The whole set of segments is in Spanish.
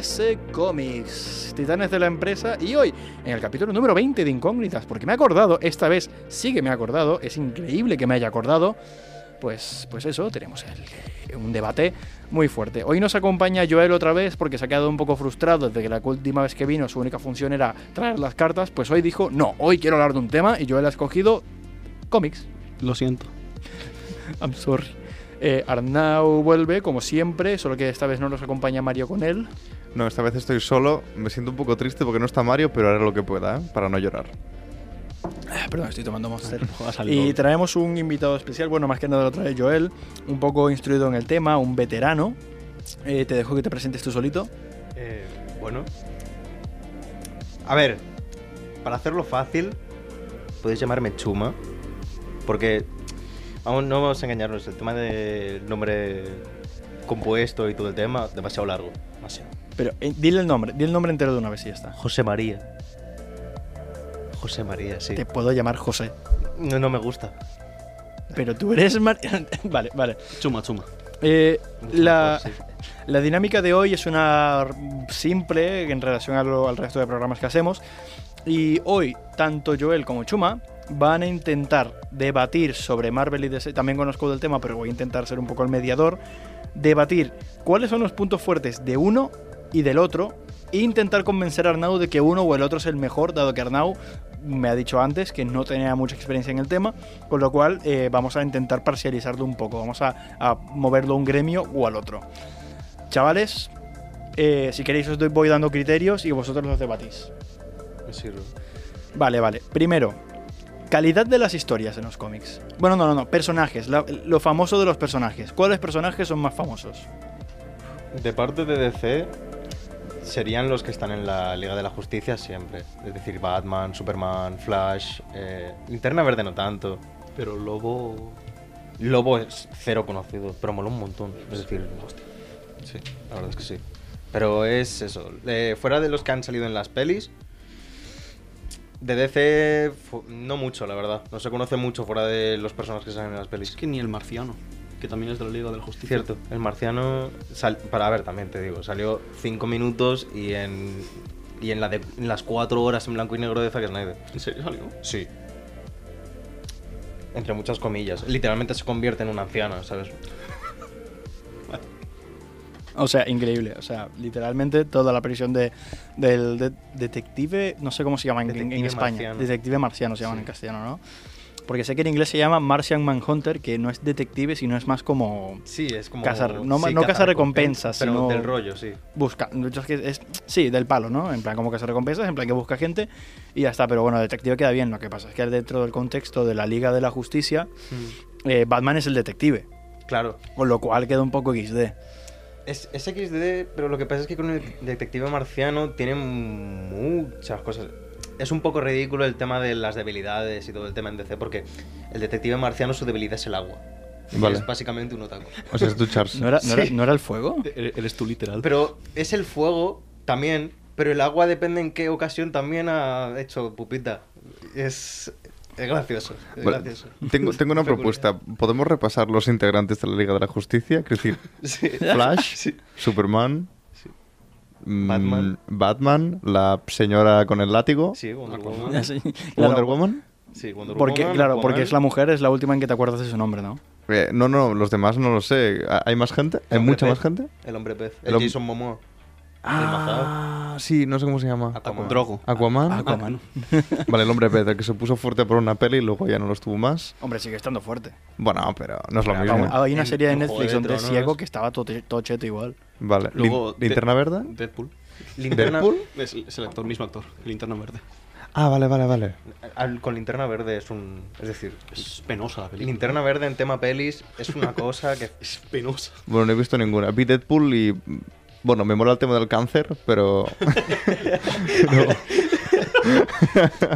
DC Comics, Titanes de la empresa y hoy en el capítulo número 20 de Incógnitas, porque me he acordado, esta vez sí que me he acordado, es increíble que me haya acordado, pues, pues eso, tenemos el- un debate muy fuerte. Hoy nos acompaña Joel otra vez porque se ha quedado un poco frustrado desde que la última vez que vino su única función era traer las cartas, pues hoy dijo, no, hoy quiero hablar de un tema y Joel ha escogido cómics. Lo siento. I'm sorry. Eh, Arnau vuelve, como siempre, solo que esta vez no nos acompaña Mario con él. No, esta vez estoy solo. Me siento un poco triste porque no está Mario, pero haré lo que pueda, ¿eh? Para no llorar. Ah, Perdón, estoy tomando Monster. Y traemos un invitado especial, bueno, más que nada lo trae Joel, un poco instruido en el tema, un veterano. Eh, te dejo que te presentes tú solito. Eh, bueno. A ver, para hacerlo fácil, podéis llamarme Chuma. Porque, vamos, no vamos a engañarnos, el tema del nombre compuesto y todo el tema, demasiado largo. Demasiado. Pero eh, dile el nombre, dile el nombre entero de una vez y ya está. José María. José María, sí. Te puedo llamar José. No, no me gusta. Pero tú eres Mar- vale, vale. Chuma, chuma. Eh, la, la dinámica de hoy es una simple en relación a lo- al resto de programas que hacemos. Y hoy, tanto Joel como Chuma van a intentar debatir sobre Marvel y DC. También conozco del tema, pero voy a intentar ser un poco el mediador. Debatir cuáles son los puntos fuertes de uno y del otro. E intentar convencer a Arnau de que uno o el otro es el mejor, dado que Arnau me ha dicho antes que no tenía mucha experiencia en el tema. Con lo cual, eh, vamos a intentar parcializarlo un poco. Vamos a, a moverlo a un gremio o al otro. Chavales, eh, si queréis os doy- voy dando criterios y vosotros los debatís. Me sirve. Vale, vale. Primero, calidad de las historias en los cómics. Bueno, no, no, no. Personajes. la- lo famoso de los personajes. ¿Cuáles personajes son más famosos? De parte de DC, serían los que están en la Liga de la Justicia siempre. Es decir, Batman, Superman, Flash. Eh, Linterna Verde no tanto. Pero Lobo. Lobo es cero conocido, pero mola un montón. Es decir, hostia. Sí, la verdad es que sí. Pero es eso. eh, fuera de los que han salido en las pelis, de DC no mucho, la verdad. No se conoce mucho fuera de los personajes que salen en las pelis. Es que ni el marciano, que también es de la Liga de la Justicia. Cierto, el marciano. sal- para ver, también te digo, salió 5 minutos y en. Y en, la de- en las 4 horas en blanco y negro de Zack Snyder. ¿En serio salió? Sí. Entre muchas comillas. Literalmente se convierte en una anciana, ¿sabes? O sea, increíble. O sea, literalmente toda la prisión de, del de- detective, no sé cómo se llama en, en- España. marciano. Detective marciano se llaman Sí. en castellano, ¿no? Porque sé que en inglés se llama Martian Manhunter, que no es detective, sino es más como Sí, es como. Cazar- no- sí, no cazar recompensas, pero sino- del rollo, sí. busca. es que es, sí, del palo, ¿no? En plan, como se recompensas, en plan que busca gente y ya está. Pero bueno, detective queda bien. Lo que pasa es que dentro del contexto de la Liga de la Justicia, eh, Batman es el detective. Claro. Con lo cual queda un poco XD. Es, es XD, pero lo que pasa es que con el detective marciano tiene muchas cosas. Es un poco ridículo el tema de las debilidades y todo el tema en DC, porque el detective marciano su debilidad es el agua. Vale. Es básicamente un otaku. O sea, es ducharse. ¿No era, no era- no era el fuego? E- Eres tú literal. Pero es el fuego también, pero el agua depende en qué ocasión también ha hecho pupita. Es, es gracioso. Es Vale, gracioso. Tengo, tengo una propuesta. ¿Podemos repasar los integrantes de la Liga de la Justicia? Es decir, Sí. Flash, Sí. Superman, Batman. Batman, la señora con el látigo, Sí, Wonder. Woman. Sí, Wonder. Woman. Sí, Wonder Porque, Woman, claro, porque es la mujer, es la última en que te acuerdas de su nombre, ¿no? Eh, no, no, los demás no lo sé. ¿Hay más gente? ¿Hay mucha pez. más gente? El hombre pez. El El, hom- Jason Momoa. Ah, sí, no sé cómo se llama. Aquaman. Drogo. Aquaman. Aquaman. Vale, el hombre pez, el que se puso fuerte por una peli y luego ya no lo estuvo más. Hombre, sigue estando fuerte. Bueno, pero no es lo mismo. Hay una serie de Netflix de donde es Tronos. ciego que estaba todo, todo cheto igual. Vale. Lin- ¿Linterna de- verde? Deadpool. Linterna, ¿Deadpool? Es, es el actor, mismo actor. Linterna verde. Ah, vale, vale, vale. al- con linterna verde es un. Es decir, Es penosa la película. linterna verde en tema pelis es una cosa que. Es penosa. Bueno, no he visto ninguna. Vi Deadpool y Bueno, me mola el tema del cáncer, pero.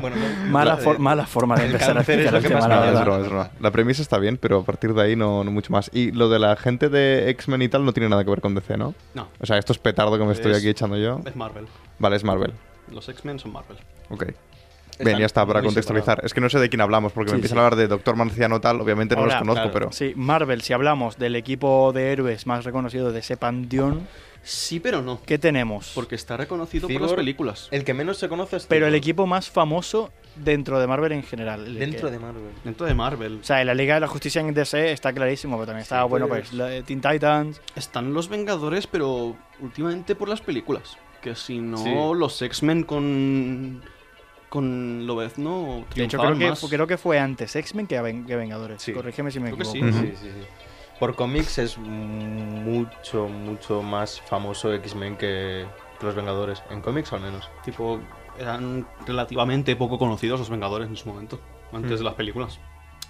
Bueno, Mala, la- for- mala forma de empezar a explicar lo el que tema, más la me No, es broma, es broma. La premisa está bien, pero a partir de ahí no, no mucho más. Y lo de la gente de X-Men y tal no tiene nada que ver con DC, ¿no? No, O sea, esto es petardo que me estoy Es- aquí echando yo. es Marvel. Vale, es Marvel. Los X-Men son Marvel. Ok. Están Bien, ya está, para contextualizar. Es que no sé de quién hablamos, porque Sí, me empiezan sí. a hablar de Doctor Marciano tal, obviamente no los conozco, claro, pero... Sí, Marvel, si hablamos del equipo de héroes más reconocido de ese panteón, Sí, pero no. ¿qué tenemos? Porque está reconocido por las películas. El que menos se conoce es Pero el equipo más famoso dentro de Marvel en general. Dentro que- de Marvel. Dentro de Marvel. O sea, en la Liga de la Justicia en DC está clarísimo, pero también está, bueno, pues la de Teen Titans. Están los Vengadores, pero últimamente por las películas. Que si no, Sí. los X-Men con. con Lobezno. De hecho, creo que, creo que fue antes X-Men que, Ven- que Vengadores. Sí. Corrígeme si me Creo que equivoco. sí. Sí, sí, sí. Por cómics es mucho, mucho más famoso X-Men que, que los Vengadores. En cómics al menos. Tipo, eran relativamente poco conocidos los Vengadores en su momento. Antes Mm. de las películas.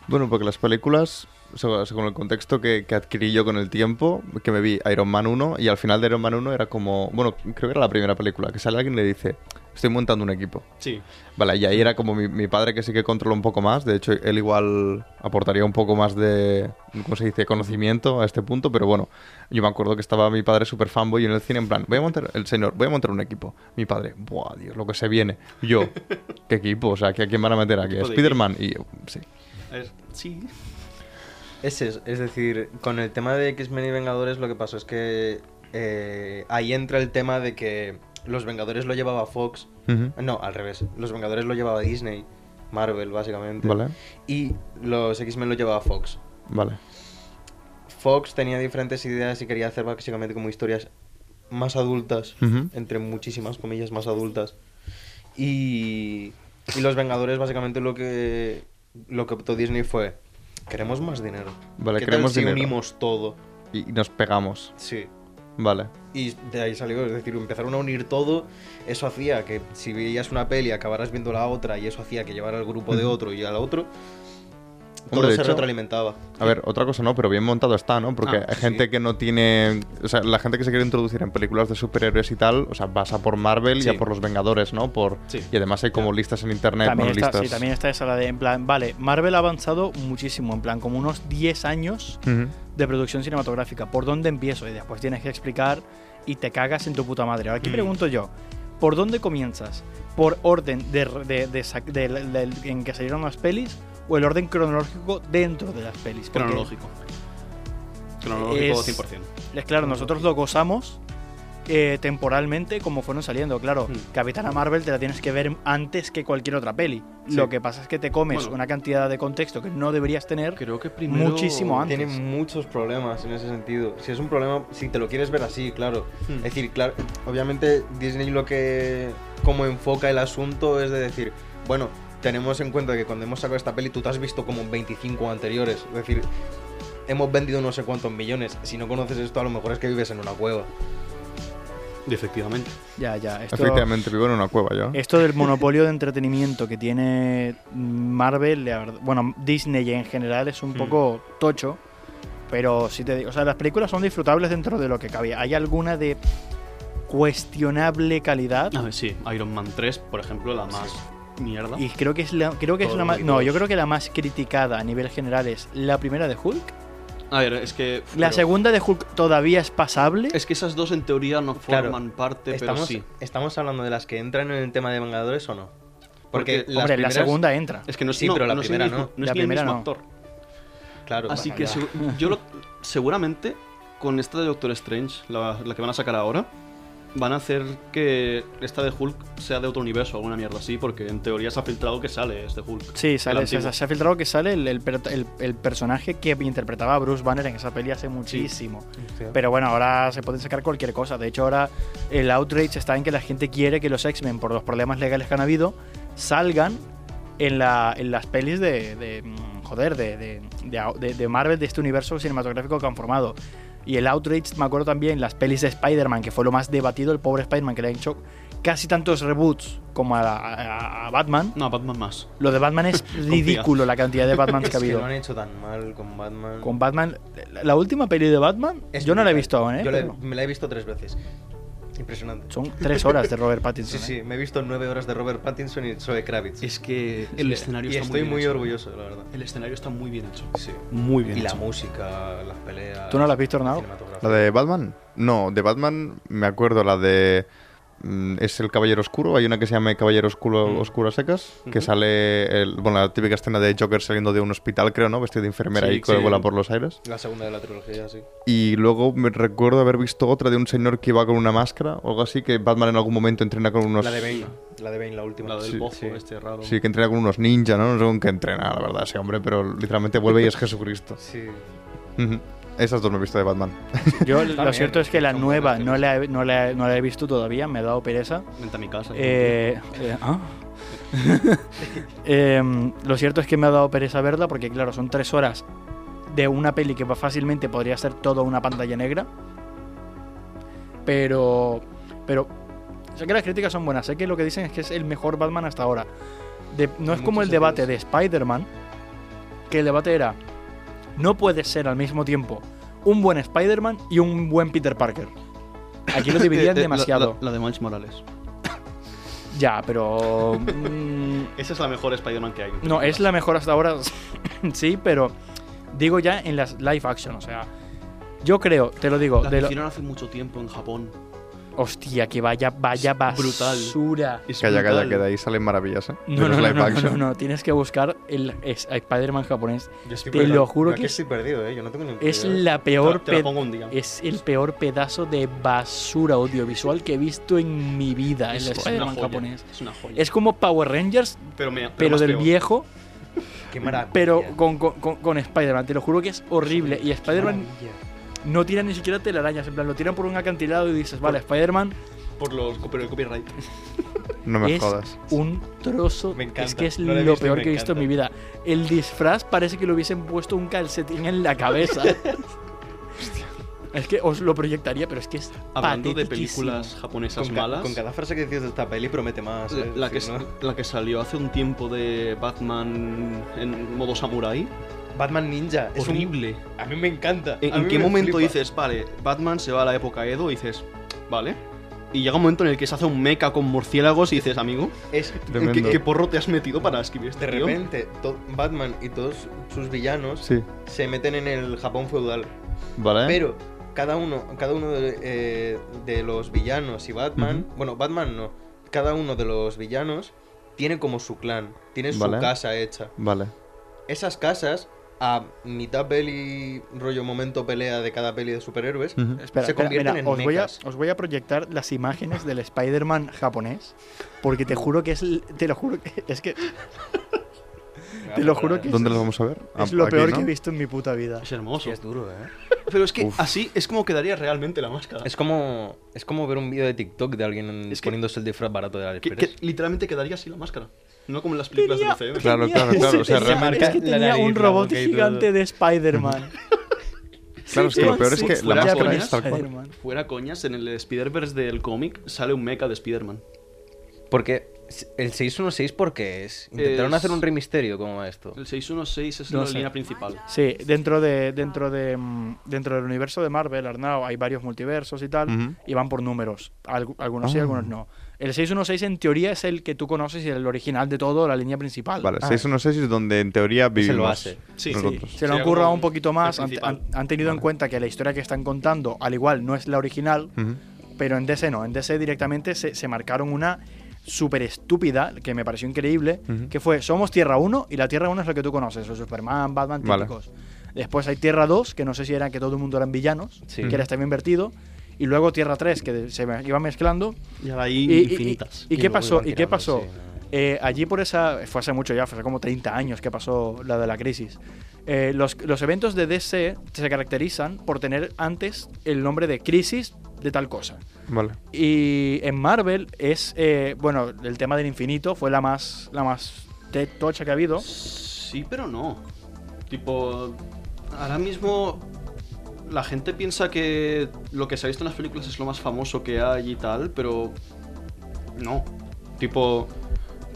Bueno, porque las películas, seg- según el contexto que, que adquirí yo con el tiempo, que me vi Iron Man 1 y al final de Iron Man 1 era como, bueno, creo que era la primera película, que sale alguien y le dice, estoy montando un equipo. Sí. Vale, y ahí era como mi, mi padre que sí que controla un poco más, de hecho él igual aportaría un poco más de, ¿cómo se dice?, conocimiento a este punto, pero bueno, yo me acuerdo que estaba mi padre súper fanboy en el cine en plan, voy a montar, el señor, voy a montar un equipo. Mi padre, buah, Dios, lo que se viene. Yo, ¿qué equipo? O sea, ¿que ¿a quién van a meter aquí? ¿A ¿Equipo de Spider-Man? Y yo, sí. Ver, sí. Es, eso, es decir, con el tema de X-Men y Vengadores lo que pasó es que eh, ahí entra el tema de que los Vengadores lo llevaba Fox. No, al revés. Los Vengadores lo llevaba Disney. Marvel, básicamente. Vale, Y los X-Men lo llevaba Fox. vale. Fox tenía diferentes ideas y quería hacer básicamente como historias más adultas, entre muchísimas comillas más adultas. Y, y los Vengadores básicamente lo que lo que optó Disney fue queremos más dinero. Vale, ¿Qué queremos tal si dinero. unimos todo? Y nos pegamos. Sí. Vale. Y de ahí salió, es decir, empezaron a unir todo. Eso hacía que si veías una peli acabaras viendo la otra y eso hacía que llevara al grupo de otro y al otro. Todo Hombre, se hecho- retroalimentaba. A ver, otra cosa no, pero bien montado está, ¿no? Porque Ah, hay sí. gente que no tiene. O sea, la gente que se quiere introducir en películas de superhéroes y tal, o sea, pasa por Marvel y a por los Vengadores, ¿no? Por... Sí. Y además hay como listas en internet, También bueno, está, listas. sí, también está esa la de, en plan, vale, Marvel ha avanzado muchísimo, en plan, como unos 10 años de producción cinematográfica. ¿Por dónde empiezo? Y después tienes que explicar y te cagas en tu puta madre. Ahora aquí Mm. pregunto yo, ¿por dónde comienzas? ¿Por orden de, de- de sac- de- de- de- en que salieron las pelis o el orden cronológico dentro de las pelis? Cronológico. Cronológico Es- 100%. Es claro, nosotros lo gozamos eh, temporalmente como fueron saliendo. Claro, Mm. Capitana Marvel te la tienes que ver antes que cualquier otra peli. Sí. Lo que pasa es que te comes Bueno. una cantidad de contexto que no deberías tener. Creo que primero. Muchísimo antes. Tiene muchos problemas en ese sentido. Si es un problema, si te lo quieres ver así, claro. Hmm. Es decir, claro, obviamente Disney lo que como enfoca el asunto es de decir, bueno, tenemos en cuenta que cuando hemos sacado esta peli tú te has visto como 25 anteriores. Es decir, hemos vendido no sé cuántos millones. Si no conoces esto, a lo mejor es que vives en una cueva. Efectivamente. Ya, ya. Esto, Efectivamente, vivo en una cueva yo. esto del monopolio de entretenimiento que tiene Marvel, la verdad- bueno, Disney en general es un Hmm. poco tocho. Pero si te digo, o sea, las películas son disfrutables dentro de lo que cabía. ¿Hay alguna de cuestionable calidad? A ver, sí. Iron Man 3, por ejemplo, la más mierda. Y creo que es la, creo que es la más, no, yo creo que la más criticada a nivel general es la primera de Hulk. A ver, es que. La pero- segunda de Hulk todavía es pasable. Es que esas dos en teoría no Claro, forman parte, ¿Estamos, pero sí. ¿Estamos hablando de las que entran en el tema de Vengadores o no? Porque, Porque, las Hombre, primeras- la segunda entra. Es que no es Sí, no, pero la no primera no. no es La ni el primera mismo no. actor. Claro. Así bueno, que yo lo- seguramente con esta de Doctor Strange, la, la que van a sacar ahora, van a hacer que esta de Hulk sea de otro universo, alguna mierda así, porque en teoría se ha filtrado que sale este Hulk. Sí, sale, El se, ha filtrado que sale el, el per- el- el personaje que interpretaba a Bruce Banner en esa peli hace muchísimo. Hostia. Pero bueno, ahora se puede sacar cualquier cosa. De hecho, ahora el outrage está en que la gente quiere que los X-Men, por los problemas legales que han habido, salgan en, la, en las pelis de, de, mm, joder, de, de, de- de Marvel, de este universo cinematográfico que han formado. Y el outrage, me acuerdo también, las pelis de Spider-Man, que fue lo más debatido, el pobre Spider-Man que le han hecho casi tantos reboots como a, Batman. No, Batman más. Lo de Batman es ridículo la cantidad de Batman que ha habido. Que han hecho tan mal con Batman. Con Batman. La última peli de Batman, yo no la he visto aún, ¿eh? Me la he visto tres veces. Impresionante. Son tres horas de Robert Pattinson. sí, sí, me he visto nueve horas de Robert Pattinson y Zoe Kravitz. Es que el escenario estoy muy, orgulloso, la verdad. El escenario está muy bien hecho. Sí. Muy bien y la música, las peleas. ¿Tú no la has visto, Arnau? ¿La de Batman? No, de Batman me acuerdo la de. Mm, es el Caballero Oscuro. Hay una que se llama Caballero Oscuro, mm. Oscuro secas, que sale, el, bueno, la típica escena de Joker saliendo de un hospital, creo, ¿no? Vestido de enfermera y que vuela por los aires. La segunda de la trilogía, sí. Y luego me recuerdo haber visto otra de un señor que iba con una máscara o algo así, que Batman en algún momento entrena con unos... La de Bane, la de Bane, la última. La del sí, bozo este raro. Sí, que entrena con unos ninjas, ¿no? No sé con qué entrena, la verdad, ese hombre, pero literalmente vuelve y es Jesucristo. Sí. Esas dos me he visto de Batman. Yo lo cierto es que la nueva no la, he, no, la he, no la, he visto todavía, me ha dado pereza. Vente a mi casa. Eh, eh ¿ah? em, lo cierto es que me ha dado pereza verla porque, claro, son tres horas de una peli que fácilmente podría ser toda una pantalla negra. Pero. Pero. Sé que las críticas son buenas, sé que lo que dicen es que es el mejor Batman hasta ahora. No es como el debate de Spider-Man, que el debate era no puedes ser al mismo tiempo un buen Spider-Man y un buen Peter Parker. Aquí lo eh, dividían eh, demasiado. La, de Miles Morales. Ya, pero. Mm, Esa es la mejor Spider-Man que hay. No, es la mejor hasta ahora. sí, pero. Digo ya en las live action, o sea. Yo creo, te lo digo. La de hace mucho tiempo en Japón. Hostia, que vaya, vaya basura. Brutal. Es calla, brutal. calla, que de ahí salen maravillas, ¿eh? No, no no, no, no, tienes que buscar el Spider-Man japonés. Te lo juro que, es, la peor es el peor pedazo de basura audiovisual que he visto en mi vida, es el Spider-Man japonés. Es una joya. Es como Power Rangers, pero, del viejo. Qué maravilla. Pero con, con, Spider-Man, te lo juro que es horrible. Y Spider-Man no tiran ni siquiera telarañas, en plan, lo tiran por un acantilado y dices, vale, Spider-Man. Por los por el copyright. No me es jodas. Un trozo. Me encanta. Es que es no lo, lo visto, peor que he visto en mi vida. El disfraz parece que le hubiesen puesto un calcetín en la cabeza. Es que os lo proyectaría, pero es que es Hablando de películas japonesas con malas. Con cada frase que decís de esta peli promete más. La, eh, que, la que salió hace un tiempo de Batman en modo samurai. Batman Ninja. Es horrible. A mí me encanta. ¿En, qué momento dices, vale, Batman se va a la época Edo y dices, vale? Y llega un momento en el que se hace un mecha con murciélagos y dices, amigo, es ¿qué, porro te has metido para escribir este De repente, Batman y todos sus villanos se meten en el Japón feudal. Vale. Pero cada uno, cada uno de, eh, los villanos y Batman, bueno, Batman no, cada uno de los villanos tiene como su clan, tiene su casa hecha. Vale. Esas casas a mitad peli, rollo momento pelea de cada peli de superhéroes, se convierten espera, en os voy, a, os voy a proyectar las imágenes del Spider-Man japonés, porque te juro que es. Te lo juro que es que. Te lo juro que ¿Dónde es, vamos a ver? Es ah, lo peor que he visto en mi puta vida. Es hermoso. Es duro, ¿eh? Pero es que así es como quedaría realmente la máscara. Es como, es como ver un vídeo de TikTok de alguien poniéndose el disfraz barato de Alex que, literalmente quedaría así la máscara. No como en las películas tenía, de UCM. Claro, claro, claro. O sea. Es que tenía un robot gigante de Spider-Man. Claro, es que lo peor es que fuera la coñas, tal cual. Fuera coñas, en el Spider-Verse del cómic sale un mecha de Spider-Man. Porque el 616 porque es. Intentaron hacer un rey misterio como esto. El 616 es la línea principal. Ah, sí, dentro de dentro de mm, dentro del universo de Marvel, Arnau, hay varios multiversos y tal, y van por números, algunos sí, ah. algunos no. El 616 en teoría es el que tú conoces y el original de todo, la línea principal. Vale, ah, 616 es donde en teoría vivimos. Se lo hace. Sí. Se lo han currado un poquito más. Han, tenido en cuenta que la historia que están contando, al igual, no es la original, pero en DC no. En DC directamente se, se marcaron una súper estúpida, que me pareció increíble, uh -huh. que fue Somos Tierra 1 y la Tierra 1 es lo que tú conoces, los Superman, Batman, típicos. Vale. Después hay Tierra 2, que no sé si era que todo el mundo eran villanos, sí. que era este también invertido. Y luego Tierra 3, que se iba mezclando. Y ahora hay y, infinitas. Y, y, y, qué pasó? ¿Y qué pasó? Sí, no. eh, allí por esa. Fue hace mucho ya, fue hace como 30 años que pasó la de la crisis. Eh, los, los, eventos de DC se caracterizan por tener antes el nombre de crisis de tal cosa. Vale. Y en Marvel es, eh, bueno, el tema del infinito fue la más, la más tocha que ha habido. Sí, pero no. Tipo, ahora mismo la gente piensa que lo que se ha visto en las películas es lo más famoso que hay y tal, pero no. Tipo,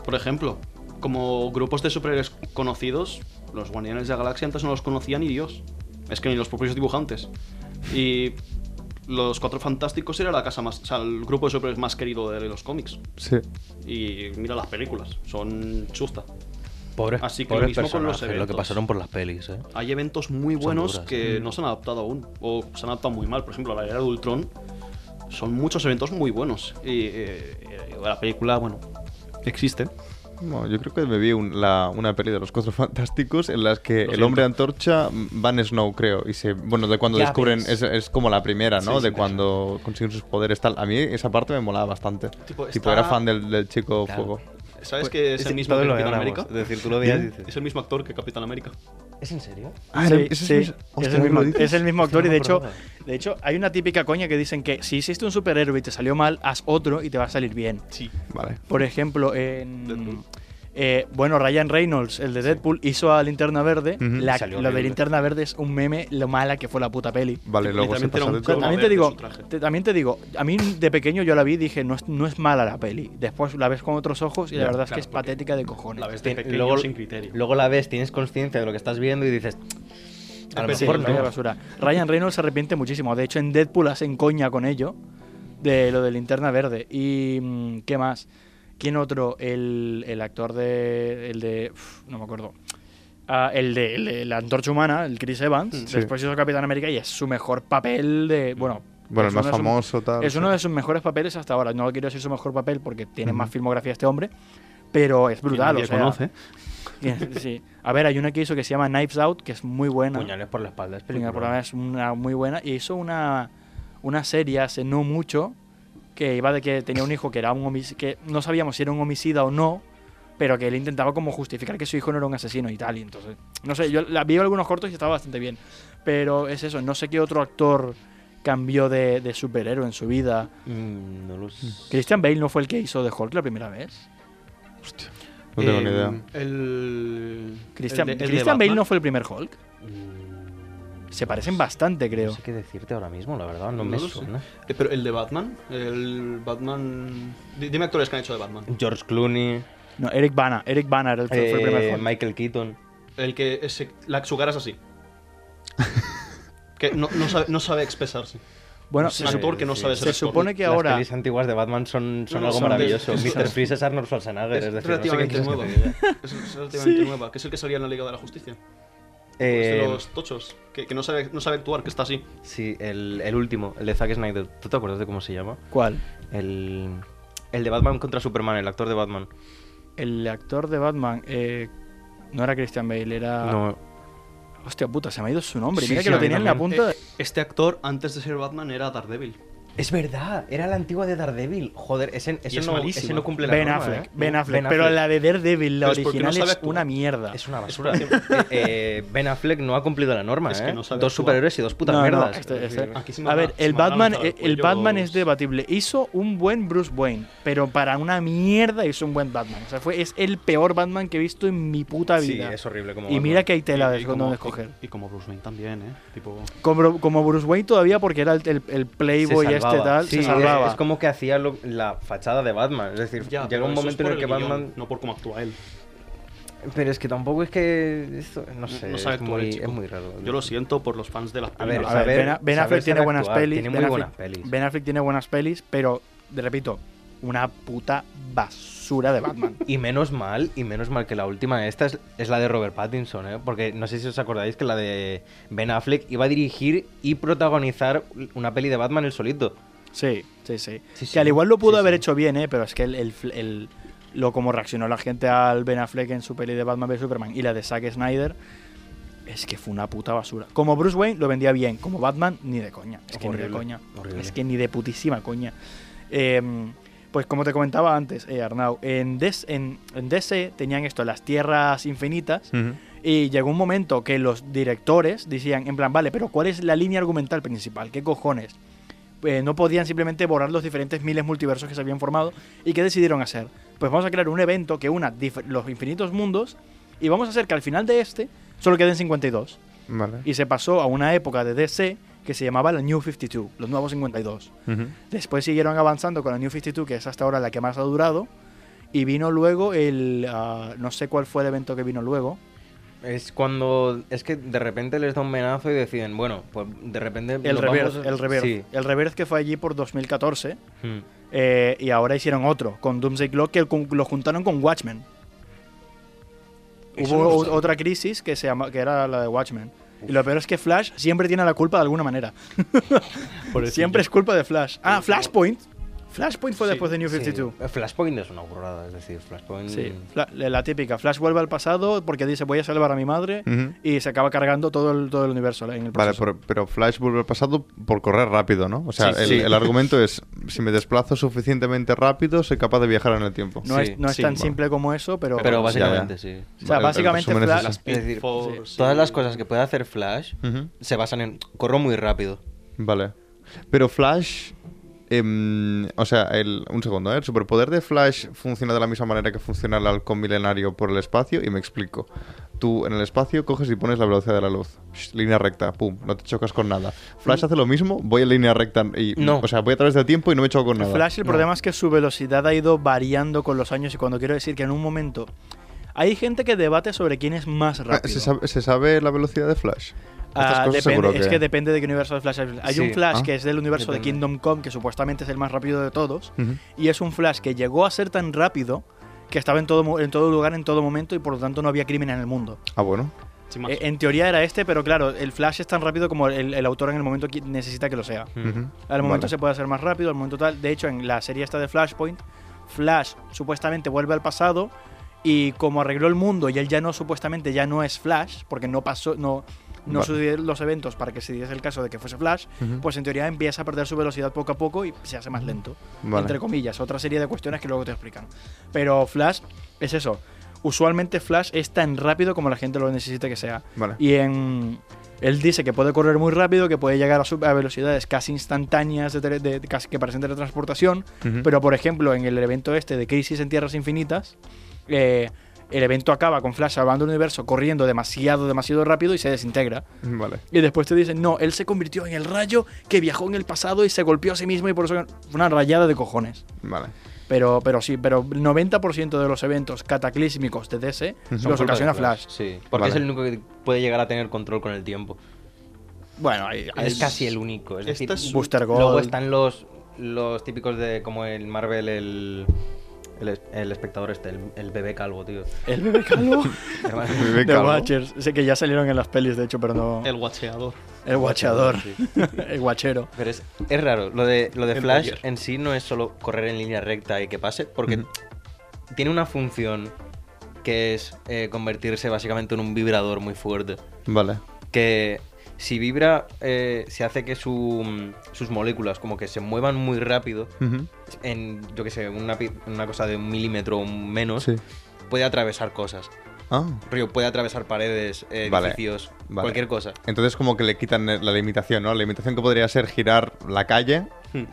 por ejemplo, como grupos de superhéroes conocidos, los Guardianes de la Galaxia antes no los conocía ni Dios. Es que ni los propios dibujantes. Y los Cuatro Fantásticos era la casa más, o sea, el grupo de superhéroes más querido de los cómics. Sí. Y mira las películas, son chusta. Pobre, Así que lo mismo con los lo que eventos. pasaron por las pelis, ¿eh? Hay eventos muy buenos duras. que no se han adaptado aún, o se han adaptado muy mal. Por ejemplo, la era de Ultron son muchos eventos muy buenos. Y eh, eh, la película, bueno, existe. Yo creo que me vi un- la- una peli de los Cuatro Fantásticos en las que el hombre antorcha mm, van Snow, creo. Y se, bueno, de cuando Ya descubren, es, es como la primera, ¿no? Sí, de sí, cuando consiguen sus poderes tal. A mí esa parte me molaba bastante. Tipo, era fan del, del chico Claro. fuego. ¿Sabes que es el mismo que Capitán. América? Es decir, tú lo veías y ¿Bien? dices... Es el mismo actor que Capitán América. ¿Es en serio? Ah, Sí, es, el ¿me mismo, lo dices? es el mismo actor y no de hecho, de hecho hay una típica coña que dicen que si hiciste un superhéroe y te salió mal, haz otro y te va a salir bien. Sí. Vale. Por ejemplo, en Deadpool. Eh, bueno, Ryan Reynolds, el de Deadpool, hizo a Linterna Verde. Ujú. La- Salió lo de. Linterna Verde es un meme, lo mala que fue la puta peli. Vale, luego se pasa un también te verde digo, te- también te digo, a mí de pequeño yo la vi y dije, no es, no es mala la peli. Después la ves con otros ojos y la verdad es que es patética de cojones. La ves de Tien- pequeño luego- sin criterio. Luego la ves, tienes conciencia de lo que estás viendo y dices... A lo Sí, Sí, mejor vaya no. basura. Ryan Reynolds se arrepiente muchísimo. De hecho, en Deadpool hacen coña con ello. De lo de linterna verde. Y. mm, ¿Qué más? ¿Quién otro? El, el actor de. El de. uf, no me acuerdo. Ah, el, de, el de la antorcha humana, el Chris Evans. Sí. Después hizo Capitán América y es su mejor papel de. Bueno. Bueno, es el más famoso, tal. Es uno de sus mejores papeles hasta ahora. No quiero decir su mejor papel porque tiene Ujú. más filmografía este hombre. Pero es brutal. nadie o sea, conoce. Sí. A ver, hay una que hizo que se llama Knives Out, que es muy buena. Puñales por la espalda. Es Venga, por la es una muy buena. Y hizo una, una serie hace no mucho que iba de que tenía un hijo que era un homic- que no sabíamos si era un homicida o no, pero que él intentaba como justificar que su hijo no era un asesino y tal. Y entonces, no sé, yo la vi algunos cortos y estaba bastante bien. Pero es eso, no sé qué otro actor cambió de, de superhéroe en su vida. Mm, no lo sé. Christian Bale no fue el que hizo de Hulk la primera vez. No tengo Eh, ni idea. El. Christian, el de- el de Christian Bale no fue el primer Hulk. Se parecen bastante, creo. No sé qué decirte ahora mismo, la verdad. No, No me sé. suena. Eh, Pero el de Batman, el Batman. Di- Dime actores que han hecho de Batman. George Clooney, No, Eric Bana. Eric Bana era el, fue el primer eh, Hulk. Michael Keaton. El que ese- la, su cara es así. que no, no sabe, no sabe expresarse. Bueno, es sé actor que no decir. sabe se ser supone que Las ahora... pelis antiguas de Batman son, son No, no, algo son de- maravilloso. es- Mr. Freeze es Arnold Schwarzenegger, Es, es, decir, no sé qué relativamente quieres que nueva. Es, es relativamente nueva. Que es el que salía en la Liga de la Justicia. Es de Eh, los tochos. Que, que no, sabe, no sabe actuar, que está así. Sí, el, el último, el de Zack Snyder. ¿Tú te acuerdas de cómo se llama? ¿Cuál? El, el de Batman contra Superman, el actor de Batman. El actor de Batman eh, no era Christian Bale, era... No, Hostia puta, se me ha ido su nombre. Sí, Mira sí, que lo tenía en la punta. Eh, este actor, antes de ser Batman, era Daredevil. Es verdad, era la antigua de Daredevil. Joder, ese, ese es no, malísima. ese no cumple la Ben norma, Affleck, ¿eh? ben No, Affleck. Pero la de Daredevil, la Pero es porque original no es una mierda. Es una basura. Eh, eh, ben Affleck no ha cumplido la norma, Es ¿eh? que no sabe Dos actuar. superhéroes y dos putas No, no, mierdas. este- Es este- Aquí sí A ver, se el Batman, al el, Batman es debatible. Hizo un buen Bruce Wayne, pero para una mierda hizo un buen Batman. O sea, fue, es el peor Batman que he visto en mi puta Sí, vida. es horrible como y Batman. mira que hay tela de escoger. y, y como Bruce Wayne también, ¿eh? Tipo... Como, como Bruce Wayne todavía porque era el, el- el Playboy Se este tal, Sí, se salvaba. Es, es como que hacía lo- la fachada de Batman. Es decir, Ya, llega un momento en el que guion, Batman. No por cómo actúa él. Pero es que tampoco es que. esto- no sé, no sabe es, actuar el muy, es muy raro. Yo lo siento por los fans de las A ver, películas. A ver, Ben, Ben Affleck tiene buenas actuar, pelis. tiene ben, muy Affleck, buenas pelis. Ben Affleck tiene buenas pelis, pero, repito, una puta basura de Batman. Y menos mal, y menos mal que la última esta es, es la de Robert Pattinson, ¿eh? Porque no sé si os acordáis que la de Ben Affleck iba a dirigir y protagonizar una peli de Batman el solito. Sí, sí, sí. Sí, sí. que al igual lo pudo Sí, haber hecho bien, ¿eh? pero es que el, el- el- lo como reaccionó la gente al Ben Affleck en su peli de Batman vs Superman y la de Zack Snyder es que fue una puta basura. Como Bruce Wayne lo vendía bien, como Batman ni de coña. Es que ni de coña. horrible. Es que ni de putísima coña. Eh, pues como te comentaba antes, eh, Arnau, en, Des- en, en DC tenían esto, las tierras infinitas. Y llegó un momento que los directores decían, en plan, vale, pero ¿cuál es la línea argumental principal? ¿Qué cojones? Eh, no podían simplemente borrar los diferentes miles multiversos que se habían formado. ¿Y qué decidieron hacer? Pues vamos a crear un evento que una los infinitos mundos y vamos a hacer que al final de este solo queden 52. Vale. Y se pasó a una época de DC que se llamaba la New 52, los nuevos 52. Ujú. Después siguieron avanzando con la New 52, que es hasta ahora la que más ha durado. Y vino luego el. ah, no sé cuál fue el evento que vino luego. Es cuando. Es que de repente les da un menazo y deciden, bueno, pues de repente. El Reverse. vamos- El Reverse. Sí. El Reverse que fue allí por 2014. Mm. eh, y ahora hicieron otro, con Doomsday Clock, que lo juntaron con Watchmen. Hubo no otra crisis que, se llama, que era la de Watchmen. Y lo peor es que Flash siempre tiene la culpa de alguna manera. siempre es culpa de Flash. Ah, Flashpoint. Flashpoint fue Sí, después de New Sí. 52. Flashpoint es una burrada, es decir, Flashpoint. Sí, la típica. Flash vuelve al pasado porque dice voy a salvar a mi madre y se acaba cargando todo el, todo el universo en el Vale, proceso. pero, pero Flash vuelve al pasado por correr rápido, ¿no? O sea, Sí, el, sí. el argumento es, si me desplazo suficientemente rápido, soy capaz de viajar en el tiempo. no sí, es, no es sí, tan bueno. simple como eso, pero... Pero básicamente ya. sí. O sea, El- el básicamente resumen es decir, Todas las cosas que puede hacer Flash se basan en. Corro muy rápido. Vale. Pero Flash... em, o sea, el, un segundo, ¿eh? El superpoder de Flash funciona de la misma manera que funciona el halcón milenario por el espacio y me explico. Tú en el espacio coges y pones la velocidad de la luz. Shh, línea recta, pum, no te chocas con nada. Flash hace lo mismo, voy en línea recta y... No. O sea, voy a través del tiempo y no me choco con nada. Flash, el No. problema es que su velocidad ha ido variando con los años y cuando quiero decir que en un momento... Hay gente que debate sobre quién es más Ah, rápido. ¿Se sabe, se sabe la velocidad de Flash? Ah, depende, seguro es que... depende de qué universo de Flash hay. Hay Sí. un Flash Ah. que es del universo de. Kingdom Come, que supuestamente es el más rápido de todos, y es un Flash que llegó a ser tan rápido que estaba en todo, en todo lugar, en todo momento, y por lo tanto no había crimen en el mundo. Ah, bueno. Eh, en teoría era este, pero claro, el Flash es tan rápido como el, el autor en el momento que necesita que lo sea. Al momento Vale. se puede hacer más rápido, al momento tal. De hecho, en la serie esta de Flashpoint, Flash supuestamente vuelve al pasado y como arregló el mundo y él ya no supuestamente ya no es Flash, porque no pasó, no, no sucedieron los eventos para que se diese el caso de que fuese Flash, pues en teoría empieza a perder su velocidad poco a poco y se hace más lento. Vale. Entre comillas, otra serie de cuestiones que luego te explican. Pero Flash es eso. Usualmente Flash es tan rápido como la gente lo necesita que sea. Vale. Y en. Él dice que puede correr muy rápido, que puede llegar a, velocidades casi instantáneas de de- casi que parecen teletransportación. Ujú. Pero, por ejemplo, en el evento este de Crisis en Tierras Infinitas, eh, el evento acaba con Flash salvando el universo, corriendo demasiado, demasiado rápido y se desintegra. Vale. Y después te dicen, no, él se convirtió en el rayo que viajó en el pasado y se golpeó a sí mismo y por eso fue una rayada de cojones. Vale. Pero, pero sí, pero el 90% de los eventos cataclísmicos de DC Son los ocasiona Flash. Sí, porque Vale. es el único que puede llegar a tener control con el tiempo. Bueno, hay- Es casi el único. Es decir, es- Booster Gold. luego están los, los típicos de como el Marvel, el, el, es- el espectador este, el, el bebé calvo, tío. el bebé calvo Hermano, Bebé de calvo. Watchers. Sé que ya salieron en las pelis, de hecho, pero no. El guacheador. El guachador. Sí. el guachero. Pero es, es raro, lo de, lo de El Flash en sí no es solo correr en línea recta y que pase, porque tiene una función que es eh, convertirse básicamente en un vibrador muy fuerte. Vale. Que si vibra, eh, se hace que su, sus moléculas como que se muevan muy rápido, en, yo que sé, una, una cosa de un milímetro o menos, Sí. puede atravesar cosas. Ah. Río puede atravesar paredes, eh, Vale, edificios, vale. cualquier cosa. Entonces como que le quitan la limitación, ¿no? La limitación que podría ser girar la calle, Hmm.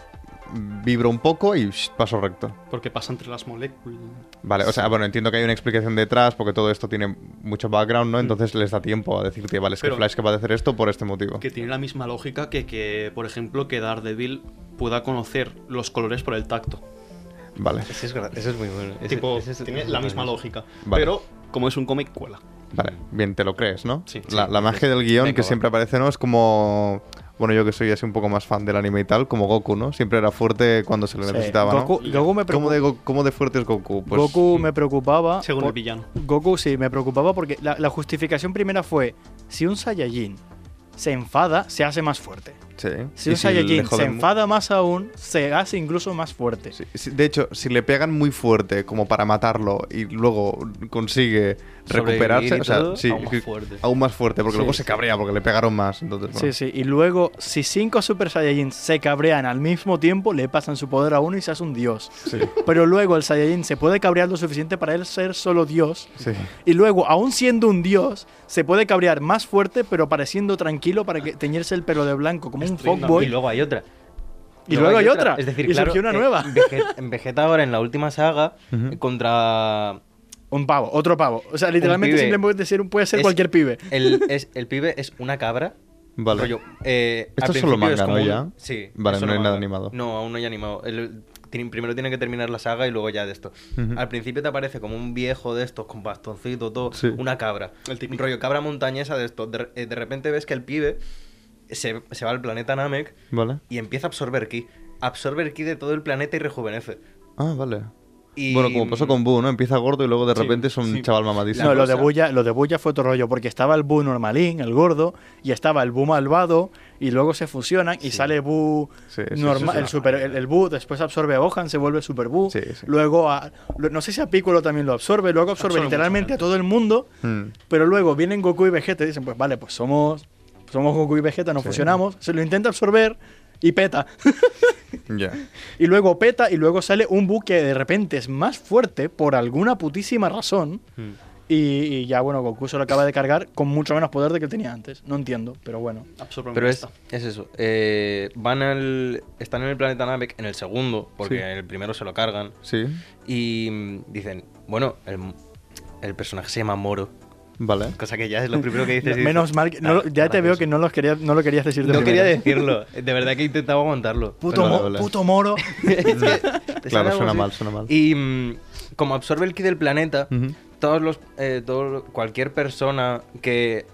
Vibro un poco y paso recto. Porque pasa entre las moléculas. Vale, o sea, bueno, entiendo que hay una explicación detrás porque todo esto tiene mucho background, ¿no? Entonces les da tiempo a decirte, vale, es que Flash capaz de hacer esto por este motivo. Que tiene la misma lógica que, que, por ejemplo, que Daredevil pueda conocer los colores por el tacto. Vale, Ese es, gra- ese es muy bueno. Ese- tipo, ese es- tiene la misma bueno. lógica. Vale. Pero, como es un cómic, cuela. vale, bien, te lo crees, ¿no? Sí, la, sí, la magia del guion Venga, que va. siempre aparece, ¿no? Es como... Bueno, yo que soy así un poco más fan del anime y tal, como Goku, ¿no? Siempre era fuerte cuando se le Sí. necesitaba, ¿no? Goku, Goku me ¿Cómo de, Go- cómo de fuerte es Goku? Pues, Goku me preocupaba. Según por- el villano. Goku sí, me preocupaba porque la, la justificación primera fue: si un Saiyajin se enfada, se hace más fuerte. Sí. Si un Saiyajin le se enfada más aún, se hace incluso más fuerte. Sí, de hecho, si le pegan muy fuerte como para matarlo y luego consigue recuperarse, y o sea, todo, sí, aún más fuerte. aún más fuerte, porque Sí, luego se cabrea porque le pegaron más. Entonces, bueno. Sí, sí. Y luego, si cinco Super Saiyajins se cabrean al mismo tiempo, le pasan su poder a uno y se hace un dios. Sí, Pero luego el Saiyajin se puede cabrear lo suficiente para él ser solo dios. sí. Y luego, aún siendo un dios, se puede cabrear más fuerte, pero pareciendo tranquilo para que teñirse el pelo de blanco como un Estoy fuckboy. Y luego hay otra. Y luego hay otra. Es decir, Y claro, surgió una eh, nueva. En Vegeta, ahora, en la última saga, contra... Un pavo, otro pavo. O sea, literalmente pibe. simplemente puede ser, puede ser Es- cualquier pibe. El, es, el pibe es una cabra Vale. Rollo, eh, Esto es solo manga, como ¿no? un- Ya. Sí. Vale, es no hay nada animado. No, aún no hay animado. El- primero tiene que terminar la saga y luego ya de esto. Al principio te aparece como un viejo de estos con bastoncito, todo, Sí. una cabra. El típico. Rollo cabra montañesa de esto. De, eh, de repente ves que el pibe se, se va al planeta Namek Vale. y empieza a absorber ki. Absorbe el ki de todo el planeta y rejuvenece. Ah, vale. Y- Bueno, como pasó con Boo, ¿no? Empieza gordo y luego de Sí, repente es un sí. chaval mamadísimo. No, lo de, Buya, lo de Buya fue otro rollo, porque estaba el Bu normalín, el gordo, y estaba el Bu malvado, y luego se fusionan y sale Bu Sí, sí, normal, sí, sí. el super el, después absorbe a Gohan, se vuelve Super Bu, Sí, sí. luego a, no sé si a Piccolo también lo absorbe, luego absorbe Absorbe literalmente a todo el mundo, Hmm. pero luego vienen Goku y Vegeta y dicen, pues vale, pues somos somos Goku y Vegeta, nos Sí. fusionamos, se lo intenta absorber y peta. Ya. Y luego peta y luego sale un Bu que de repente es más fuerte por alguna putísima razón. Hmm. Y, y ya, bueno, Goku se lo acaba de cargar con mucho menos poder de que tenía antes. No entiendo, pero bueno. Pero es, es eso. eh, van al. Están en el planeta Namek en el segundo, porque Sí. el primero se lo cargan. Sí. Y mm, dicen, bueno, el, el personaje se llama Moro. Vale. Cosa que ya es lo primero que dices. dices, Menos mal que. no lo- ya te veo que no, los quería, no lo querías decir de No quería decirlo. De verdad que he intentado aguantarlo. Puto, Vale, mo- vale. puto moro. Claro, suena así. mal, suena mal. Y mm, como absorbe el ki del planeta, todos los, eh, todo- cualquier persona que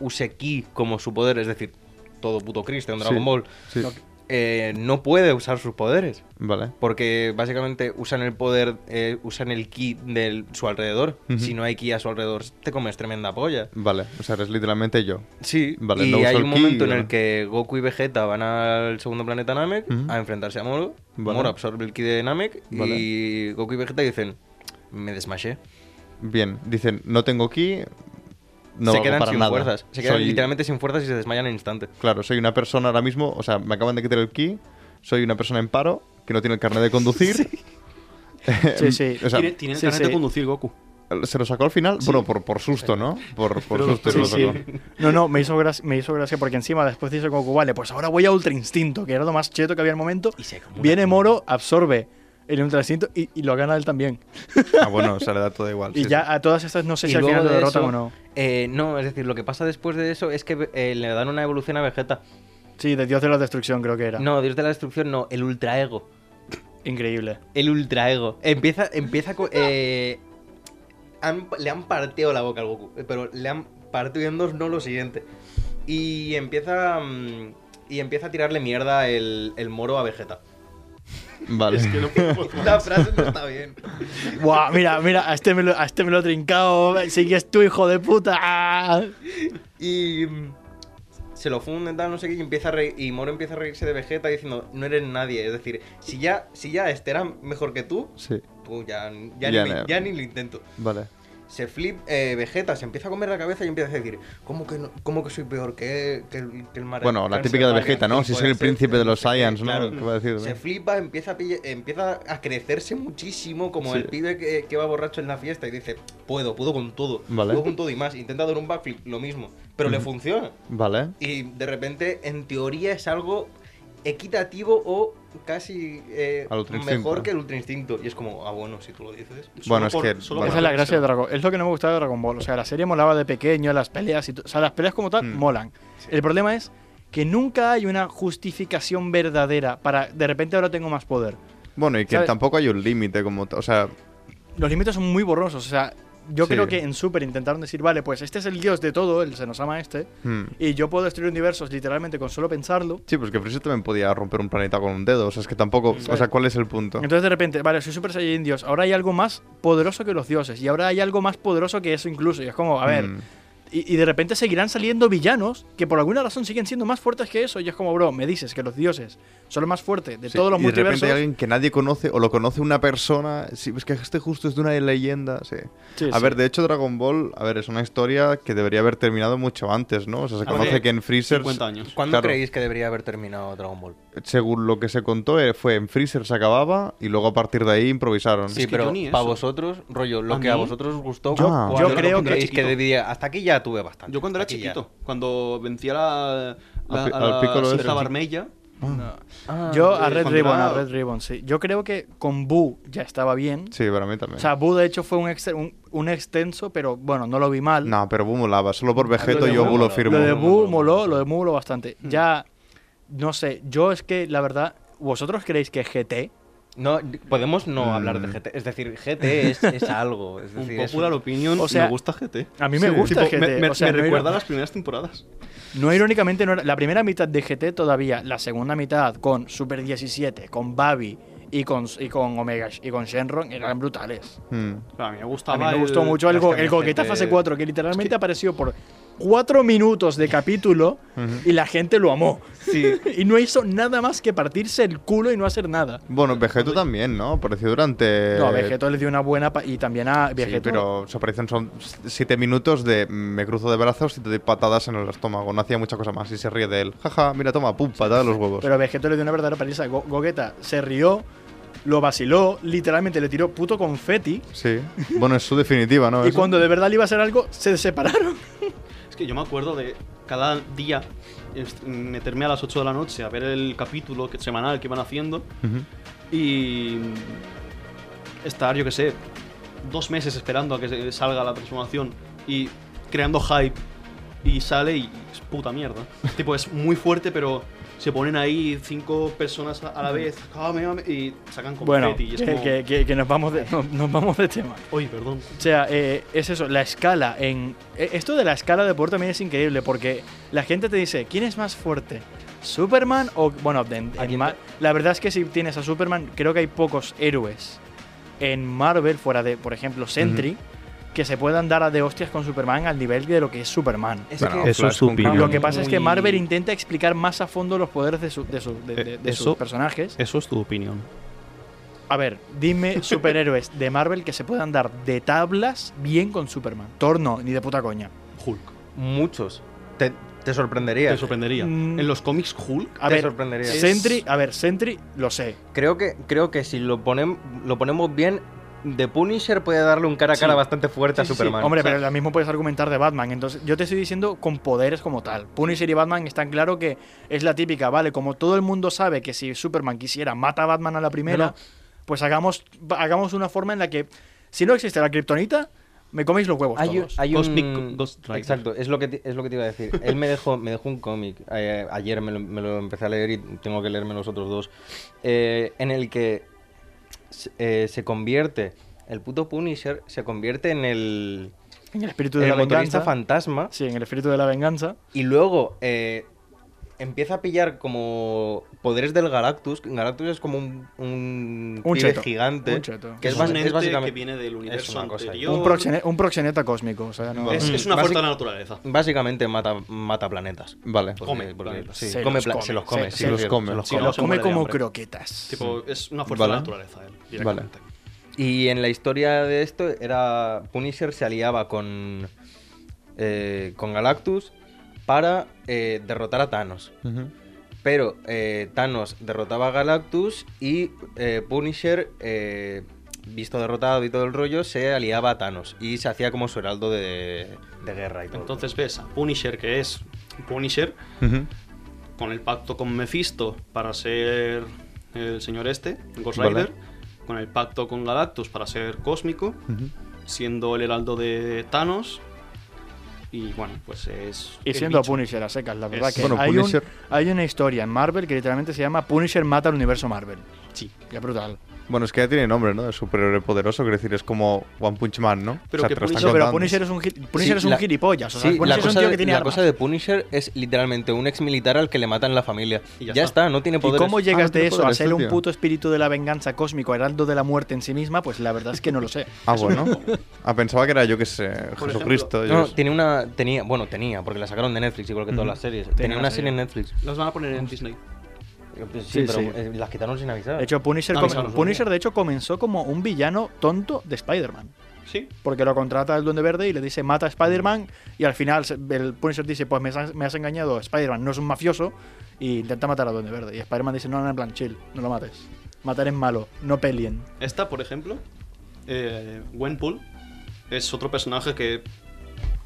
use ki como su poder, es decir, todo puto Cristo en Dragon Sí, Ball, sí. Eh, no puede usar sus poderes. Vale. Porque básicamente usan el poder, eh, usan el ki de su alrededor. Si no hay ki a su alrededor, te comes tremenda polla. Vale. O sea, eres literalmente yo. Sí, Vale, y no hay un momento en el que Goku y Vegeta van al segundo planeta Namek a enfrentarse a Moro. Vale. Moro absorbe el ki de Namek Vale. y Goku y Vegeta dicen, me desmaché. Bien. Dicen, no tengo ki. No se quedan para sin nada. fuerzas. Se quedan Soy- literalmente sin fuerzas y se desmayan en instante. Claro, soy una persona ahora mismo. O sea, me acaban de quitar el ki. Soy una persona en paro que no tiene el carnet de conducir. Sí, sí. O sea, tiene tiene el sí, carnet sí. de conducir Goku. ¿Se lo sacó al final? Bueno, por, por susto, ¿no? Por, por Pero- susto se Sí, lo sí. sacó. No, no, me hizo, gracia, me hizo gracia porque encima después dice Goku, vale, pues ahora voy a Ultra Instinto, que era lo más cheto que había en el momento. Y se como una Viene. Moro, absorbe el Ultra Instinto y, y lo gana él también. Ah, bueno, o sea, le da todo igual. Y sí, ya a todas estas no sé Y si al final lo de derrotan eso, o no. eh, no, es decir, lo que pasa después de eso es que eh, le dan una evolución a Vegeta. Sí, de Dios de la Destrucción creo que era. No, Dios de la Destrucción no, el Ultra Ego. Increíble. El Ultra Ego. Empieza, empieza co- eh, han- le han partido la boca al Goku, pero le han partido en dos, no lo siguiente. Y empieza mm, y empieza a tirarle mierda el, el moro a Vegeta. Vale. La frase no está bien. Buah, mira, mira, a este me lo, a este me lo he trincado. Sigues tú, hijo de puta. Y mm, se lo funden, tal, no sé qué, y empieza a reír- y Moro empieza a reírse de Vegeta diciendo, no eres nadie. Es decir, si ya, si ya este era mejor que tú, Sí, tú ya, ya, Ya ni, me- no. ya ni lo intento. vale. Se flip, eh, Vegeta se empieza a comer la cabeza y empieza a decir, ¿cómo que, no- cómo que soy peor que, que el, que el Mara- Bueno, la típica de? Vegeta, ¿no? ¿Quién Si soy el príncipe de los No Saiyans, ¿no? claro. ¿Qué va a decir? Se flipa, empieza a, pille- empieza a crecerse muchísimo, como Sí. el pibe que, que va borracho en la fiesta y dice, puedo, puedo con todo, Vale. puedo con todo y más. Intenta dar un backflip, lo mismo, pero le funciona. Vale. Y de repente, en teoría, es algo equitativo o casi eh, mejor que el Ultra Instinto. Y es como, ah, bueno, si tú lo dices. Bueno, es por- que- solo bueno. Esa es la gracia de eso. Dragon Es lo que no me gustaba de Dragon Ball. O sea, la serie molaba de pequeño, las peleas y O sea, las peleas como tal Mm. molan. El problema es que nunca hay una justificación verdadera para de repente ahora tengo más poder. Bueno, y que ¿Sabes? tampoco hay un límite como... O sea, Los límites son muy borrosos. O sea, yo Sí. creo que en Super intentaron decir, vale, pues este es el dios de todo, el Senosama este, hmm. y yo puedo destruir universos literalmente con solo pensarlo. Sí, pues que Freezer también podía romper un planeta con un dedo. O sea, es que tampoco... O sea, ¿cuál es el punto? Entonces de repente, vale, soy Super Saiyan Dios, ahora hay algo más poderoso que los dioses, y ahora hay algo más poderoso que eso incluso. Y es como, a ver, Hmm. Y, y de repente seguirán saliendo villanos que por alguna razón siguen siendo más fuertes que eso. Y es como, bro, me dices que los dioses son los más fuertes de Sí, todos los y de repente multiversos. hay alguien que nadie conoce o lo conoce una persona. Sí, es que este justo es de una leyenda. Sí. Sí, a sí. ver, de hecho, Dragon Ball, a ver, es una historia que debería haber terminado mucho antes, ¿no? O sea, se Hace conoce que en Freezer, 50 años. ¿Cuándo Claro. creéis que debería haber terminado Dragon Ball? según lo que se contó, eh, fue en Freezer se acababa y luego a partir de ahí improvisaron. Sí, que pero para vosotros, rollo, lo ¿A que a mí? vosotros os gustó, Yo- Ah. ¿cuál yo es creo que- que debería. Hasta aquí ya tuve bastante. Yo cuando era chiquito, cuando vencía la, la, a al la. Barmella, No. Ah, Yo a eh, Red Ribbon, era- a Red Ribbon, sí. Yo creo que con Boo ya estaba bien. Sí, para mí también. O sea, Boo de hecho fue un, ex- un, un extenso, pero bueno, no lo vi mal. no, pero Boo molaba. Solo por Vegeto yo Boo lo firmo. Lo de Boo moló, lo de Boo moló bastante. Ya, no sé, yo es que la verdad, ¿vosotros creéis que GT? No, podemos no Mm. hablar de GT. Es decir, GT es, es algo. Es Un decir, es popular opinion, O sea, me gusta GT. A mí me Sí. gusta Tipo, GT. Me, me- o sea, me no recuerda a las primeras temporadas. No, irónicamente, no era- la primera mitad de GT todavía, la segunda mitad con Super 17, con Babi y con, y con Omega y con Shenron eran brutales. Mm. A mí me A gustaba. mí me gustó el- mucho el, el gente- fase 4, que literalmente apareció por cuatro minutos de capítulo y la gente lo amó. y no hizo nada más que partirse el culo y no hacer nada. Bueno, Vegeto también, ¿no? Apareció durante. No, a Vegeto le dio una buena y también a Sí, Vegeto. pero su aparición son siete minutos de me cruzo de brazos y te doy patadas en el estómago. No hacía mucha cosa más. Y se ríe de él. Jaja, mira, toma, pum, patada en los huevos. Pero Vegeto le dio una verdadera paliza. Go- Gogeta se rió, lo vaciló, literalmente le tiró puto confeti. Sí. Bueno, es su definitiva, ¿no? Y cuando de verdad le iba a hacer algo, se separaron. Que yo me acuerdo de cada día meterme a las 8 de la noche a ver el capítulo que- semanal que iban haciendo y estar, yo que sé, dos meses esperando a que se- salga la transformación y creando hype y sale y es puta mierda. tipo, es muy fuerte, pero se ponen ahí cinco personas a la vez "Ame, ame", y sacan Bueno, confeti y es que, como... que- que- que nos, vamos de, nos, nos vamos de tema. Uy, perdón. O sea, eh, es eso, la escala en... eh, Esto de la escala de poder también es increíble porque la gente te dice, ¿quién es más fuerte? ¿Superman o...? Bueno, en- en la verdad es que si tienes a Superman, creo que hay pocos héroes en Marvel, fuera de, por ejemplo, Sentry, que se puedan dar a de hostias con Superman al nivel de lo que es Superman. Es Bueno, que Eso es su opinión. Lo que pasa es que Marvel intenta explicar más a fondo los poderes de, su- de su- de- de- Eh, de sus eso- personajes. Eso es tu opinión. A ver, dime superhéroes de Marvel que se puedan dar de tablas bien con Superman. Thor no, ni de puta coña. Hulk. muchos. Te, te sorprendería. Te sorprendería. Mm. En los cómics Hulk A Te ver, sorprendería. Sentry, a ver, Sentry lo sé. Creo que, creo que si lo, ponem, lo ponemos bien, The Punisher puede darle un cara a cara Sí. bastante fuerte Sí, a sí. Superman. Hombre, o sea- pero lo mismo puedes argumentar de Batman. Entonces, yo te estoy diciendo con poderes como tal. Punisher y Batman están claro que es la típica, ¿vale? Como todo el mundo sabe que si Superman quisiera mata a Batman a la primera, No, no. pues hagamos, hagamos una forma en la que, si no existe la kriptonita, me coméis los huevos Hay, un- todos. hay Cosmic un... Ghost Rider. Exacto, es lo que te, es lo que te iba a decir. Él me dejó, me dejó un cómic. eh, ayer me lo, me lo empecé a leer y tengo que leerme los otros dos. eh, en el que eh, se convierte, el puto Punisher se convierte en el, En el espíritu de el la motorista venganza. fantasma. Sí, en el espíritu de la venganza. Y luego eh, empieza a pillar como poderes del Galactus. Galactus es como un, un, Un cheto, gigante. un cheto. Que es, un es ente básicamente. que viene del universo una cosa. anterior. Un, proxene- un proxeneta cósmico. O sea, no- Es, es una fuerza de la naturaleza. Básicamente mata, mata planetas. Vale. Porque- Come porque- planetas. sí, Se come los come, se los come. se- sí, se sí, los come. se los Los como croquetas. Tipo, es una fuerza Vale. de la naturaleza, él, directamente. Y en la historia de esto era Punisher se aliaba con eh, con Galactus para eh, derrotar a Thanos. Pero eh, Thanos derrotaba a Galactus y eh, Punisher, eh, visto derrotado y todo el rollo, se aliaba a Thanos y se hacía como su heraldo de, de guerra y todo. Entonces ves a Punisher, que es Punisher, con el pacto con Mephisto para ser el señor este, Ghost Vale. Rider, con el pacto con Galactus para ser cósmico, siendo el heraldo de Thanos. Y bueno, pues es. Y siendo. Punisher a secas, la verdad Es- que Bueno, hay, un- Punisher- hay una historia en Marvel que literalmente se llama Punisher mata al universo Marvel. Sí. Ya brutal. Bueno, es que ya tiene nombre, ¿no? De superhéroe poderoso, quiero decir, es como One Punch Man, ¿no? Pero que te lo están Punisher- No, pero. Punisher es un, Punisher Sí, es un la- gilipollas. O sea, Sí, Punisher la, es un cosa, tío de, que tiene la armas. cosa de Punisher es literalmente un ex militar al que le matan la familia. Y ya ya está. está. no tiene ¿Y poderes. cómo llegas Ah, de tiene eso a ser este un tío. puto espíritu de la venganza cósmico, heraldo de la muerte en sí misma? Pues la verdad es que no lo sé. Ah, bueno. Ah, pensaba que era yo que sé, Por Jesucristo. yo No, sé. tiene una, tenía, bueno, tenía, porque la sacaron de Netflix, igual que todas las series. Tenía una serie serie. en Netflix. Las van a poner en Disney. Pues Sí, Sí, pero sí. eh, las quitaron sin avisar. De hecho, Punisher, No, come- avisaron, Punisher de hecho comenzó como un villano tonto de Spider-Man. Sí. Porque lo contrata el Duende Verde y le dice mata a Spider-Man y al final el Punisher dice pues me has, me has engañado, Spider-Man no es un mafioso y intenta matar al Duende Verde. Y Spider-Man dice no, no, en plan, chill, no lo mates. Matar es malo, no peleen. Esta, por ejemplo, eh, Gwenpool, es otro personaje que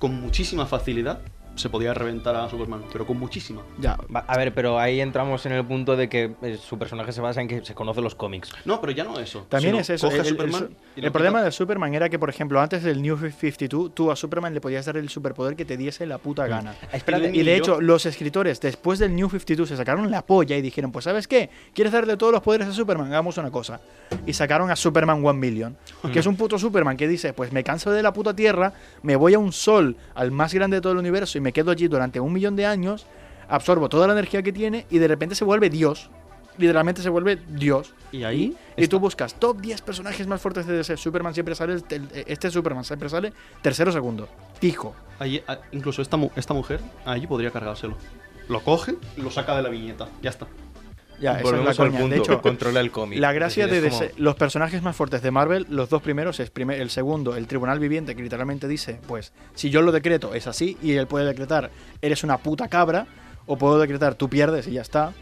con muchísima facilidad se podía reventar a Superman, pero con muchísima. Ya, Va- A ver, pero ahí entramos en el punto de que eh, su personaje se basa en que se conoce los cómics. No, pero ya no eso. También es eso. coge El, Superman problema de Superman era que, por ejemplo, antes del New 52, tú a Superman le podías dar el superpoder que te diese la puta gana. Espérate, y de y hecho, yo- los escritores, después del New 52, se sacaron la polla y dijeron: Pues, ¿sabes qué? ¿Quieres darle todos los poderes a Superman? Hagamos una cosa. Y sacaron a Superman One Million, que es un puto Superman que dice: Pues me canso de la puta tierra, me voy a un sol, al más grande de todo el universo, y me quedo allí durante un millón de años, absorbo toda la energía que tiene, y de repente se vuelve Dios. Literalmente se vuelve Dios. Y ahí Y tú buscas top 10 personajes más fuertes de DC. Superman siempre sale, el- este Superman siempre sale tercero o segundo. Fijo. Allí, a- incluso esta, esta mujer, allí podría cargárselo. Lo coge, lo saca de la viñeta. Ya está. Ya, Volvemos la al coña. punto, De hecho, controla el cómic. la gracia decir, de como- los personajes más fuertes de Marvel, los dos primeros es primer- el segundo, el Tribunal Viviente, que literalmente dice, pues, si yo lo decreto es así, y él puede decretar, eres una puta cabra, o puedo decretar, tú pierdes y ya está.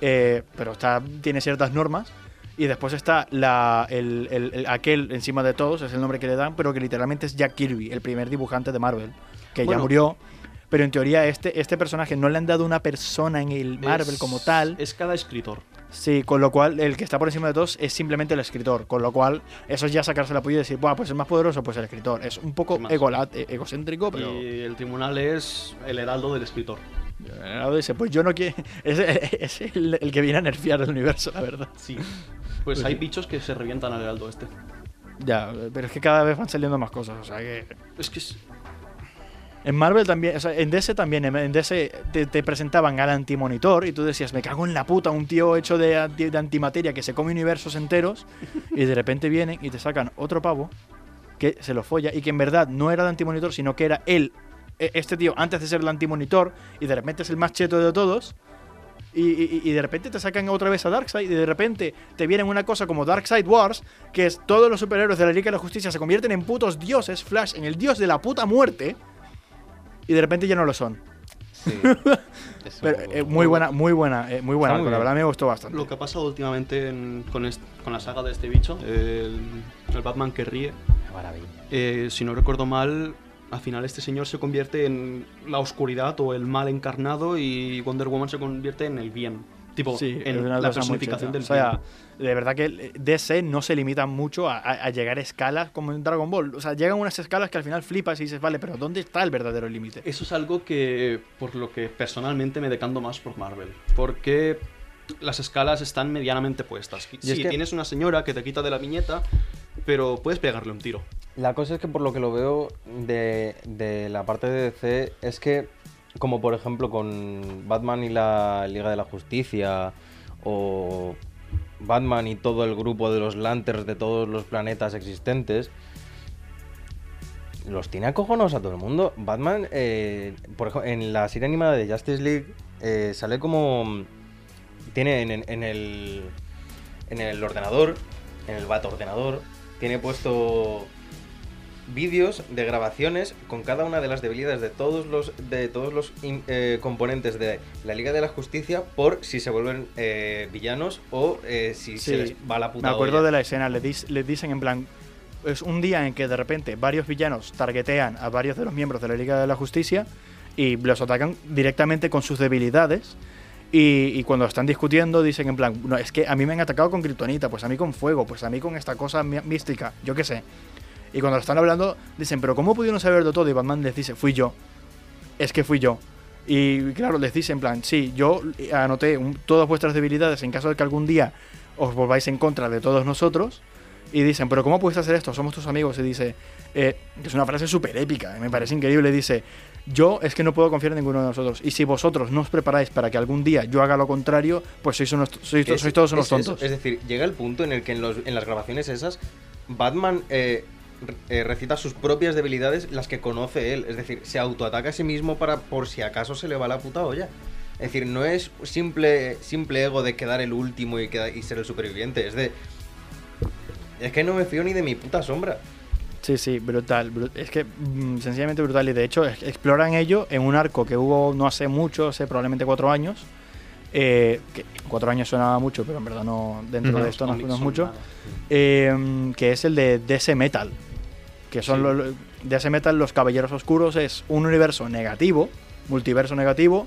Eh, pero está, tiene ciertas normas. Y después está la, el, el- el- aquel encima de todos, es el nombre que le dan, pero que literalmente es Jack Kirby, el primer dibujante de Marvel, que ya murió. Pero en teoría este, este personaje no le han dado una persona en el Marvel Es- como tal. Es cada escritor. Sí, con lo cual el que está por encima de todos es simplemente el escritor. Con lo cual eso es ya sacarse la polla y decir, Buah, pues el más poderoso, pues el escritor. Es un poco ¿Qué más? egola- e- egocéntrico, pero... Y el tribunal es el heraldo del escritor. Leonardo dice, pues yo no quiero... Es, es el, el que viene a nerfear el universo, la verdad. Sí. Pues hay bichos que se revientan al heraldo este. Ya, pero es que cada vez van saliendo más cosas. O sea que... Es que es- En Marvel también, o sea, en DC también, en DC te, te presentaban al antimonitor y tú decías, me cago en la puta, un tío hecho de, anti- de antimateria que se come universos enteros y de repente vienen y te sacan otro pavo que se lo folla y que en verdad no era el antimonitor, sino que era él, e- este tío, antes de ser el antimonitor y de repente es el más cheto de todos. Y, y- y de repente te sacan otra vez a Darkseid y de repente te vienen una cosa como Darkseid Wars, que es todos los superhéroes de la Liga de la Justicia se convierten en putos dioses, Flash en el dios de la puta muerte y de repente ya no lo son. Sí. Pero eh, muy buena, muy buena, eh, muy buena. Muy la verdad me gustó bastante. lo que ha pasado últimamente en- con, est- con la saga de este bicho, el, el Batman que ríe. Maravilla. Eh, si no recuerdo mal, al final este señor se convierte en la oscuridad o el mal encarnado y Wonder Woman se convierte en el bien. Tipo, Sí, en la personificación del O sea, bien. De verdad que el- DC no se limita mucho a, a- a llegar a escalas como en Dragon Ball. O sea, llegan unas escalas que al final flipas y dices, vale, pero ¿dónde está el verdadero límite? Eso es algo que, por lo que personalmente me decanto más por Marvel. Porque las escalas están medianamente puestas. Y Sí, es que- tienes una señora que te quita de la viñeta, pero puedes pegarle un tiro. La cosa es que por lo que lo veo de, de la parte de DC es que, como por ejemplo con Batman y la Liga de la Justicia, o Batman y todo el grupo de los Lanterns de todos los planetas existentes, los tiene acojonados a todo el mundo. Batman, eh, por ejemplo, en la serie animada de Justice League, eh, sale como... Tiene en, en- el, en el ordenador, en el bat ordenador, tiene puesto vídeos de grabaciones con cada una de las debilidades de todos los de todos los in- eh, componentes de la Liga de la Justicia por si se vuelven eh, villanos o eh, si se les va la puta Me acuerdo olla. de la escena, le, dis- le dicen en plan, es un día en que de repente varios villanos targetean a varios de los miembros de la Liga de la Justicia y los atacan directamente con sus debilidades. Y, y cuando están discutiendo dicen en plan, no, es que a mí me han atacado con kriptonita, pues a mí con fuego, pues a mí con esta cosa mística, yo qué sé. Y cuando lo están hablando dicen, pero ¿cómo pudieron saber de todo? Y Batman les dice, fui yo. Es que fui yo. Y claro, les dice en plan, sí, yo anoté un- todas vuestras debilidades en caso de que algún día os volváis en contra de todos nosotros. Y dicen, pero ¿cómo puedes hacer esto? Somos tus amigos. Y dice, eh, es una frase súper épica, me parece increíble. Dice, yo es que no puedo confiar en ninguno de nosotros. Y si vosotros no os preparáis para que algún día yo haga lo contrario, pues sois, unos, sois, Es- sois todos unos es eso, tontos. Es decir, llega el punto en el que en, los- en las grabaciones esas, Batman eh, eh, recita sus propias debilidades, las que conoce él. Es decir, se autoataca a sí mismo para por si acaso se le va la puta olla. Es decir, no es simple, simple ego de quedar el último y, queda- y ser el superviviente. Es de. Es que no me fío ni de mi puta sombra. Sí, sí, brutal. bru- Es que mm, sencillamente brutal. Y de hecho, ex- exploran ello en un arco que hubo no hace mucho, hace probablemente cuatro años. Eh, que cuatro años sonaba mucho, pero en verdad no dentro de esto no, no es mucho. Eh, que es el de DC Metal. Que son Sí. los. DC Metal, los Caballeros Oscuros, es un universo negativo. multiverso negativo,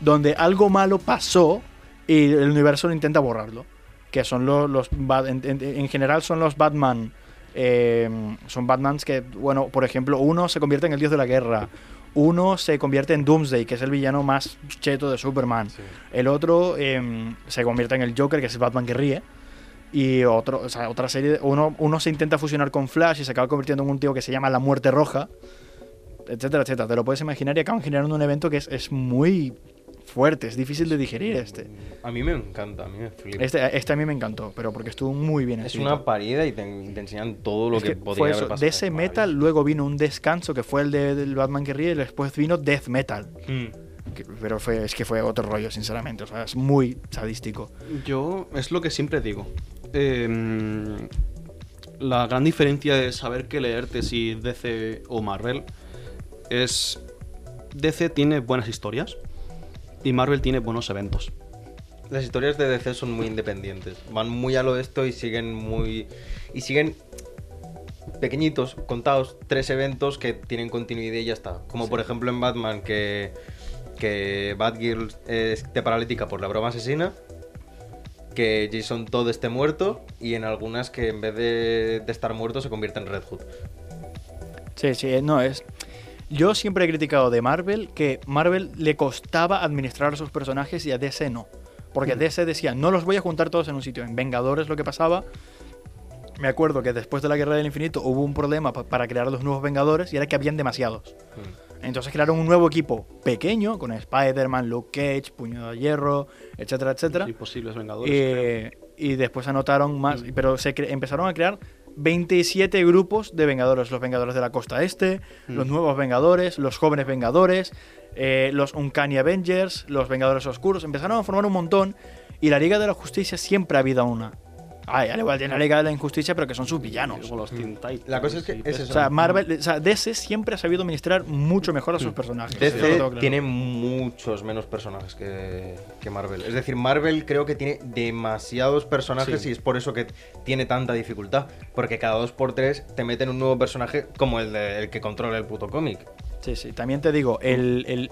donde algo malo pasó y el universo intenta borrarlo. Que son los, en, en- en general son los Batman. eh, son Batmans que, bueno, por ejemplo, uno se convierte en el dios de la guerra. Uno se convierte en Doomsday, que es el villano más cheto de Superman. El otro em, se convierte en el Joker, que es el Batman que ríe. Y otro, o sea, otra serie, uno, uno se intenta fusionar con Flash y se acaba convirtiendo en un tío que se llama la Muerte Roja, etcétera, etcétera. Te lo puedes imaginar y acaban generando un evento que es, es muy fuerte, es difícil de digerir este. A mí me encanta, a mí me flipa. Este, este a mí me encantó, pero porque estuvo muy bien es escrito. una parida y te, te enseñan todo lo Es que, que podría fue haber eso, pasado. de ese Es metal, luego vino un descanso que fue el de, del Batman que ríe y después vino Death Metal. Que- pero fue, es que fue otro rollo, sinceramente. O sea, es muy sadístico. Yo es lo que siempre digo. Em, la gran diferencia de saber qué leerte si DC o Marvel es DC tiene buenas historias y Marvel tiene buenos eventos. Las historias de DC son muy independientes. Van muy a lo esto y siguen muy. Y siguen pequeñitos, contados, tres eventos que tienen continuidad y ya está. Como por ejemplo en Batman, que, que Batgirl esté paralítica por la broma asesina. Que Jason Todd esté muerto. Y en algunas que en vez de, de estar muerto se convierte en Red Hood. Sí, sí, no es. Yo siempre he criticado de Marvel que Marvel le costaba administrar a sus personajes y a DC no. Porque DC decía, no los voy a juntar todos en un sitio. En Vengadores lo que pasaba, me acuerdo que después de la Guerra del Infinito hubo un problema pa- para crear los nuevos Vengadores y era que habían demasiados. Entonces crearon un nuevo equipo pequeño con Spider-Man, Luke Cage, Puño de Hierro, etcétera, etcétera. Imposibles Vengadores. Eh, y después anotaron más, pero se empezaron a crear 27 grupos de Vengadores. Los Vengadores de la Costa Este, los Nuevos Vengadores, los Jóvenes Vengadores, eh, los Uncanny Avengers, los Vengadores Oscuros. Empezaron a formar un montón y la Liga de la Justicia siempre ha habido una. Ay, al igual que la Liga de la Injusticia, pero que son sus villanos. Como los Teen Titans La cosa es que es peces. O eso. sea, Marvel, o sea, DC siempre ha sabido administrar mucho mejor a sus personajes. Eso lo DC claro. tiene muchos menos personajes que, que Marvel. Es decir, Marvel creo que tiene demasiados personajes Sí. y es por eso que tiene tanta dificultad. Porque cada dos por tres te meten un nuevo personaje como el, de- el que controla el puto cómic. Sí, sí. También te digo, el, el-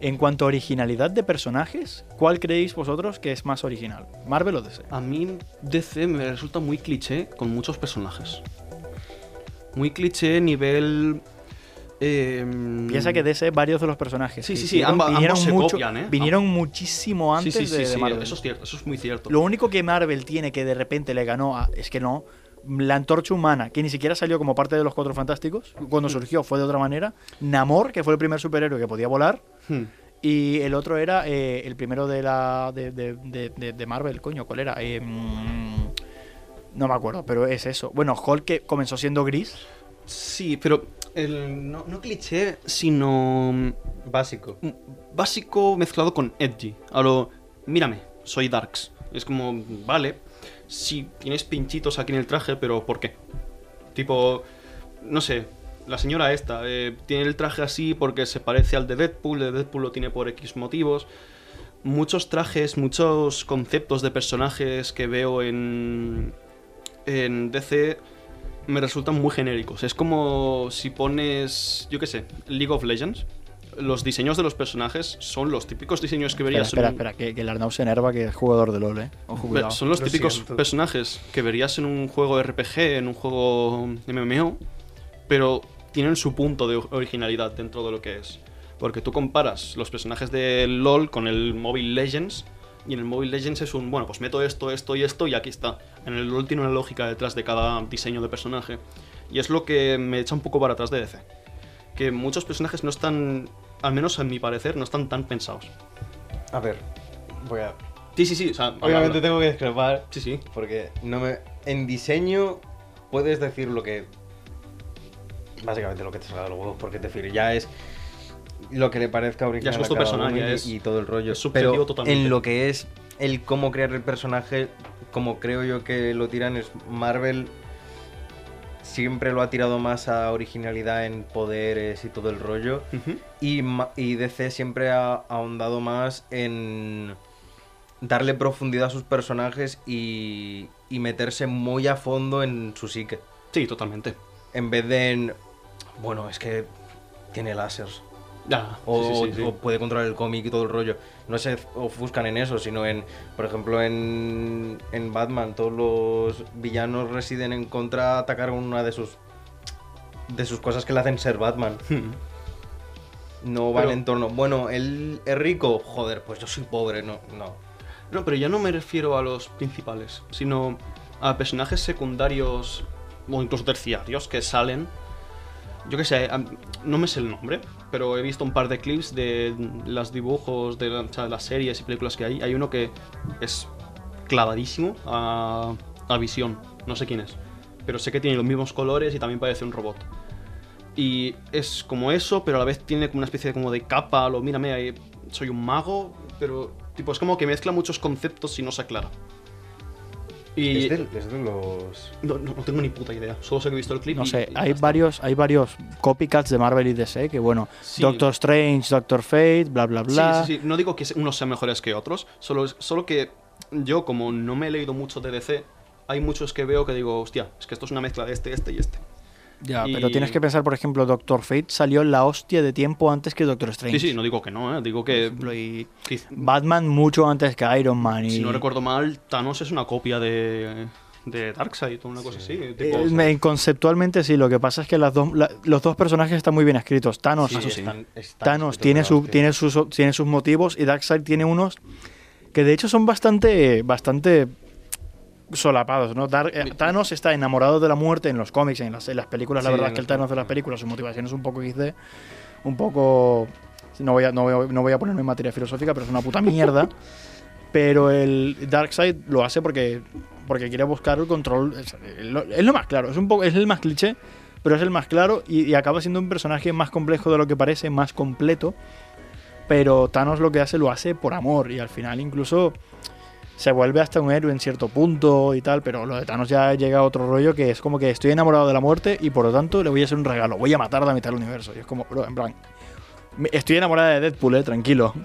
en cuanto a originalidad de personajes, ¿cuál creéis vosotros que es más original? ¿Marvel o DC? A mí DC me resulta muy cliché con muchos personajes. Muy cliché nivel... em, Piensa que DC, varios de los personajes. Sí, sí, sí, ambos vinieron, se mucho- copian, ¿eh? vinieron muchísimo antes sí, sí, de, de Marvel. eso es cierto, eso es muy cierto. Lo único que Marvel tiene que de repente le ganó a, es que no, la antorcha humana, que ni siquiera salió como parte de los Cuatro Fantásticos, cuando Hmm. surgió fue de otra manera. Namor, que fue el primer superhéroe que podía volar. Hmm. Y el otro era eh, el primero de la de, de- de- de- de Marvel, coño, ¿cuál era? Eh, mm, no me acuerdo, pero es eso. Bueno, Hulk que comenzó siendo gris. Sí, pero el, no, no cliché, sino mm, Básico. básico mezclado con edgy. A lo, mírame, soy Darks. Es como, vale, si tienes pinchitos aquí en el traje, pero ¿por qué? Tipo, no sé, la señora esta eh, tiene el traje así porque se parece al de Deadpool, de Deadpool lo tiene por X motivos. Muchos trajes, muchos conceptos de personajes que veo en, en DC me resultan muy genéricos. Es como si pones, yo qué sé, League of Legends. Los diseños de los personajes son los típicos diseños que Espera, verías espera, en un- espera, que, que el Arnau se enerva que es jugador de LoL, eh. Ojo, Ve- cuidado. Son los Lo típicos siento. personajes que verías en un juego RPG, en un juego MMO, pero tienen su punto de originalidad dentro de lo que es. Porque tú comparas los personajes de LOL con el Mobile Legends, y en el Mobile Legends es un, bueno, pues meto esto, esto y esto, y aquí está. En el LOL tiene una lógica detrás de cada diseño de personaje. Y es lo que me echa un poco para atrás de DC. Que muchos personajes no están, al menos a mi parecer, no están tan pensados. A ver, voy a. Sí, sí, sí, o sea, habla, Obviamente habla. tengo que discrepar. Sí, sí. Porque no me. En diseño puedes decir lo que. Básicamente lo que te salga de los huevos. Porque te decir, ya es. Lo que le parezca original. Ya es a gusto personal, ya es- y todo el rollo. es Pero totalmente. En lo que es el cómo crear el personaje, como creo yo que lo tiran, es Marvel. Siempre lo ha tirado más a originalidad en poderes y todo el rollo. Y, y DC siempre ha ahondado más en darle profundidad a sus personajes y, y meterse muy a fondo en su psique. Sí, totalmente. En vez de en. Bueno, es que tiene láseres. O, sí, sí, sí. o puede controlar el cómic y todo el rollo. No se ofuscan en eso, sino en, por ejemplo, en, en Batman, todos los villanos residen en contra atacar una de sus de sus cosas que le hacen ser Batman. No van Pero- en torno. Bueno, él es rico, joder, pues yo soy pobre, no, no. No, pero ya no me refiero a los principales, sino a personajes secundarios o incluso terciarios que salen. Yo qué sé, no me sé el nombre, pero he visto un par de clips de los dibujos de, las series y películas que hay. Hay uno que es clavadísimo a, visión, no sé quién es, pero sé que tiene los mismos colores y también parece un robot. Y es como eso, pero a la vez tiene como una especie de, como de capa, lo mírame, ahí, soy un mago, pero tipo es como que mezcla muchos conceptos y no se aclara. Y Es de, es de los. no, no- no tengo ni puta idea, solo sé que he visto el clip. No y- sé, y hay está. varios, hay varios copycats de Marvel y DC que bueno, Sí. Doctor Strange, Doctor Fate, bla bla bla. Sí, sí, sí. No digo que unos sean mejores que otros, solo, solo que yo, como no me he leído mucho de DC, hay muchos que veo que digo, hostia, es que esto es una mezcla de este, este y este. Ya, Y- pero tienes que pensar, por ejemplo, Doctor Fate salió en la hostia de tiempo antes que Doctor Strange. Sí, sí, no digo que no, ¿eh? digo que, ejemplo, y Batman mucho antes que Iron Man. Y... si no recuerdo mal, Thanos es una copia de, de Darkseid o una cosa así. tipo, Eh, me- conceptualmente sí, lo que pasa es que las dos, la- los dos personajes están muy bien escritos. Thanos, Sí, están- están Thanos tiene, su, tiene, sus, tiene sus motivos y Darkseid tiene unos que de hecho son bastante, bastante solapados. ¿no? Dar- eh, Thanos está enamorado de la muerte en los cómics, en las, en las películas. La Sí, verdad es que el Thanos de las películas, su motivación es un poco XD, un poco... No voy, a, no, voy a, no voy a ponerme en materia filosófica, pero es una puta mierda. pero el Darkseid lo hace porque, porque quiere buscar el control. Es, lo, es lo más claro, es, un poco, es el más cliché, pero es el más claro y, y acaba siendo un personaje más complejo de lo que parece, más completo. Pero Thanos lo que hace lo hace por amor y al final incluso se vuelve hasta un héroe en cierto punto y tal, pero lo de Thanos ya llega a otro rollo que es como que estoy enamorado de la muerte y por lo tanto le voy a hacer un regalo, voy a matar a la mitad del universo. Y es como, bro, en plan, estoy enamorada de Deadpool, eh, tranquilo.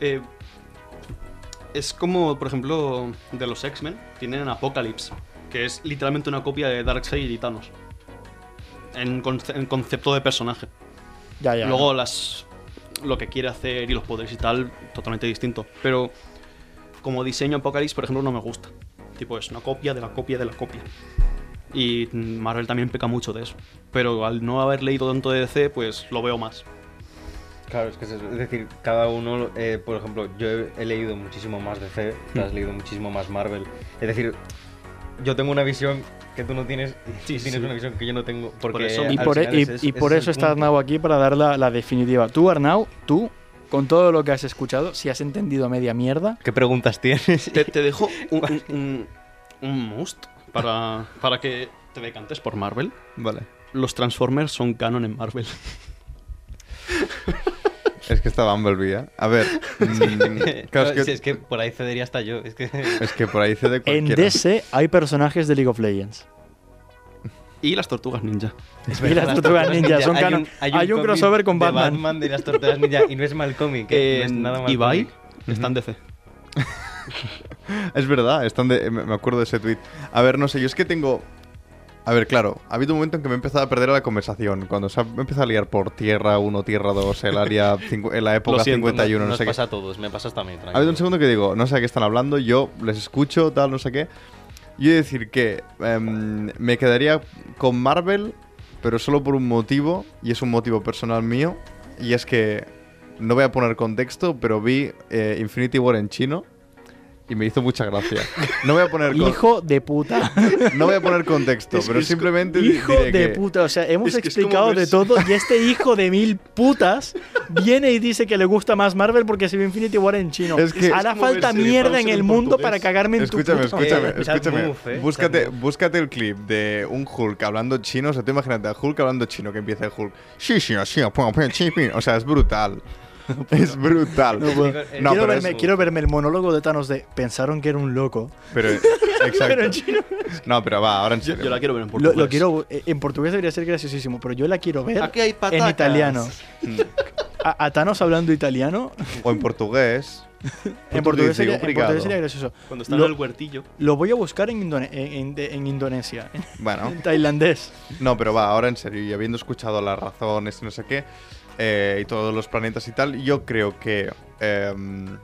Eh, es como, por ejemplo, de los X-Men, tienen Apocalypse, que es literalmente una copia de Darkseid y Thanos. En, conce- en concepto de personaje. Ya, ya. Luego las lo que quiere hacer y los poderes y tal, totalmente distinto. Pero como diseño Apocalypse, por ejemplo, no me gusta. Tipo, es una copia de la copia de la copia. Y mm, Marvel también peca mucho de eso. Pero al no haber leído tanto de DC, pues lo veo más. Claro, es que es eso. Es decir, cada uno, eh, por ejemplo, yo he, he leído muchísimo más DC, tú has leído muchísimo más Marvel. Es decir, yo tengo una visión que tú no tienes y tú tienes sí. una visión que yo no tengo. Porque eso- Y por, e- y- es- y por es eso está punto. Arnau aquí para dar la, la definitiva. Tú, Arnau, tú, con todo lo que has escuchado, si has entendido media mierda, ¿Qué preguntas tienes? Te, te dejo un, un, un- un must para, para que te decantes por Marvel. Vale. Los Transformers son canon en Marvel. Es que está Bumblebee, ¿eh? A ver. claro, es, que, Si es que por ahí cedería hasta yo. Es que... es que por ahí cede en cualquiera. DC hay personajes de League of Legends. Y las Tortugas Ninja. Y las tortugas ninja son canon. Hay un, cómic crossover con de Batman. de las tortugas ninja y no es mal cómic. eh, no es nada mal Ibai cómic. está en DC. Es verdad, están de- me acuerdo de ese tweet. A ver, no sé, yo es que tengo. A ver, claro, ha habido un momento en que me he empezado a perder la conversación. Cuando se ha empezado a liar por Tierra 1, Tierra 2, el área. en la época siento, 51, no Nos sé qué. pasa a todos, me pasas también. Ha habido un tranquilo. segundo que digo, no sé a qué están hablando, yo les escucho, tal, no sé qué. Yo he de decir que em, me quedaría con Marvel, pero solo por un motivo, y es un motivo personal mío, y es que no voy a poner contexto, pero vi eh, Infinity War en chino y me hizo mucha gracia. No voy a poner, Hijo de puta. no voy a poner contexto, Es- pero es- simplemente hijo diré de que- puta. O sea, hemos explicado de ves- todo y este hijo de mil putas viene y dice que le gusta más Marvel porque se ve Infinity War en chino. Es que- Hará falta mierda en el en mundo para cagarme en Escúchame, tu puto- escúchame, Eh, escúchame. move, eh, búscate, búscate el clip de un Hulk hablando chino. O sea, tú imagínate a Hulk hablando chino que empieza el Hulk. Sí, sí. O sea, es brutal. es brutal. No, puedo. No, quiero, pero verme, es- quiero verme el monólogo de Thanos de pensaron que era un loco. Pero, exacto. Pero en chino. No, pero va, ahora en Yo, serio. yo la quiero ver en portugués. lo quiero eh, en portugués debería ser graciosísimo, pero yo la quiero ver Aquí hay en italiano. Mm. A, a Thanos hablando italiano, O en portugués. en portugués, sería, en obrigado. portugués sería gracioso. Cuando están Lo- en el huertillo. Lo voy a buscar en, Indone- en, en- en Indonesia, Bueno, en tailandés. no, pero va, ahora en serio. Y habiendo escuchado las razones y no sé qué, eh, y todos los planetas y tal. Yo creo que... em,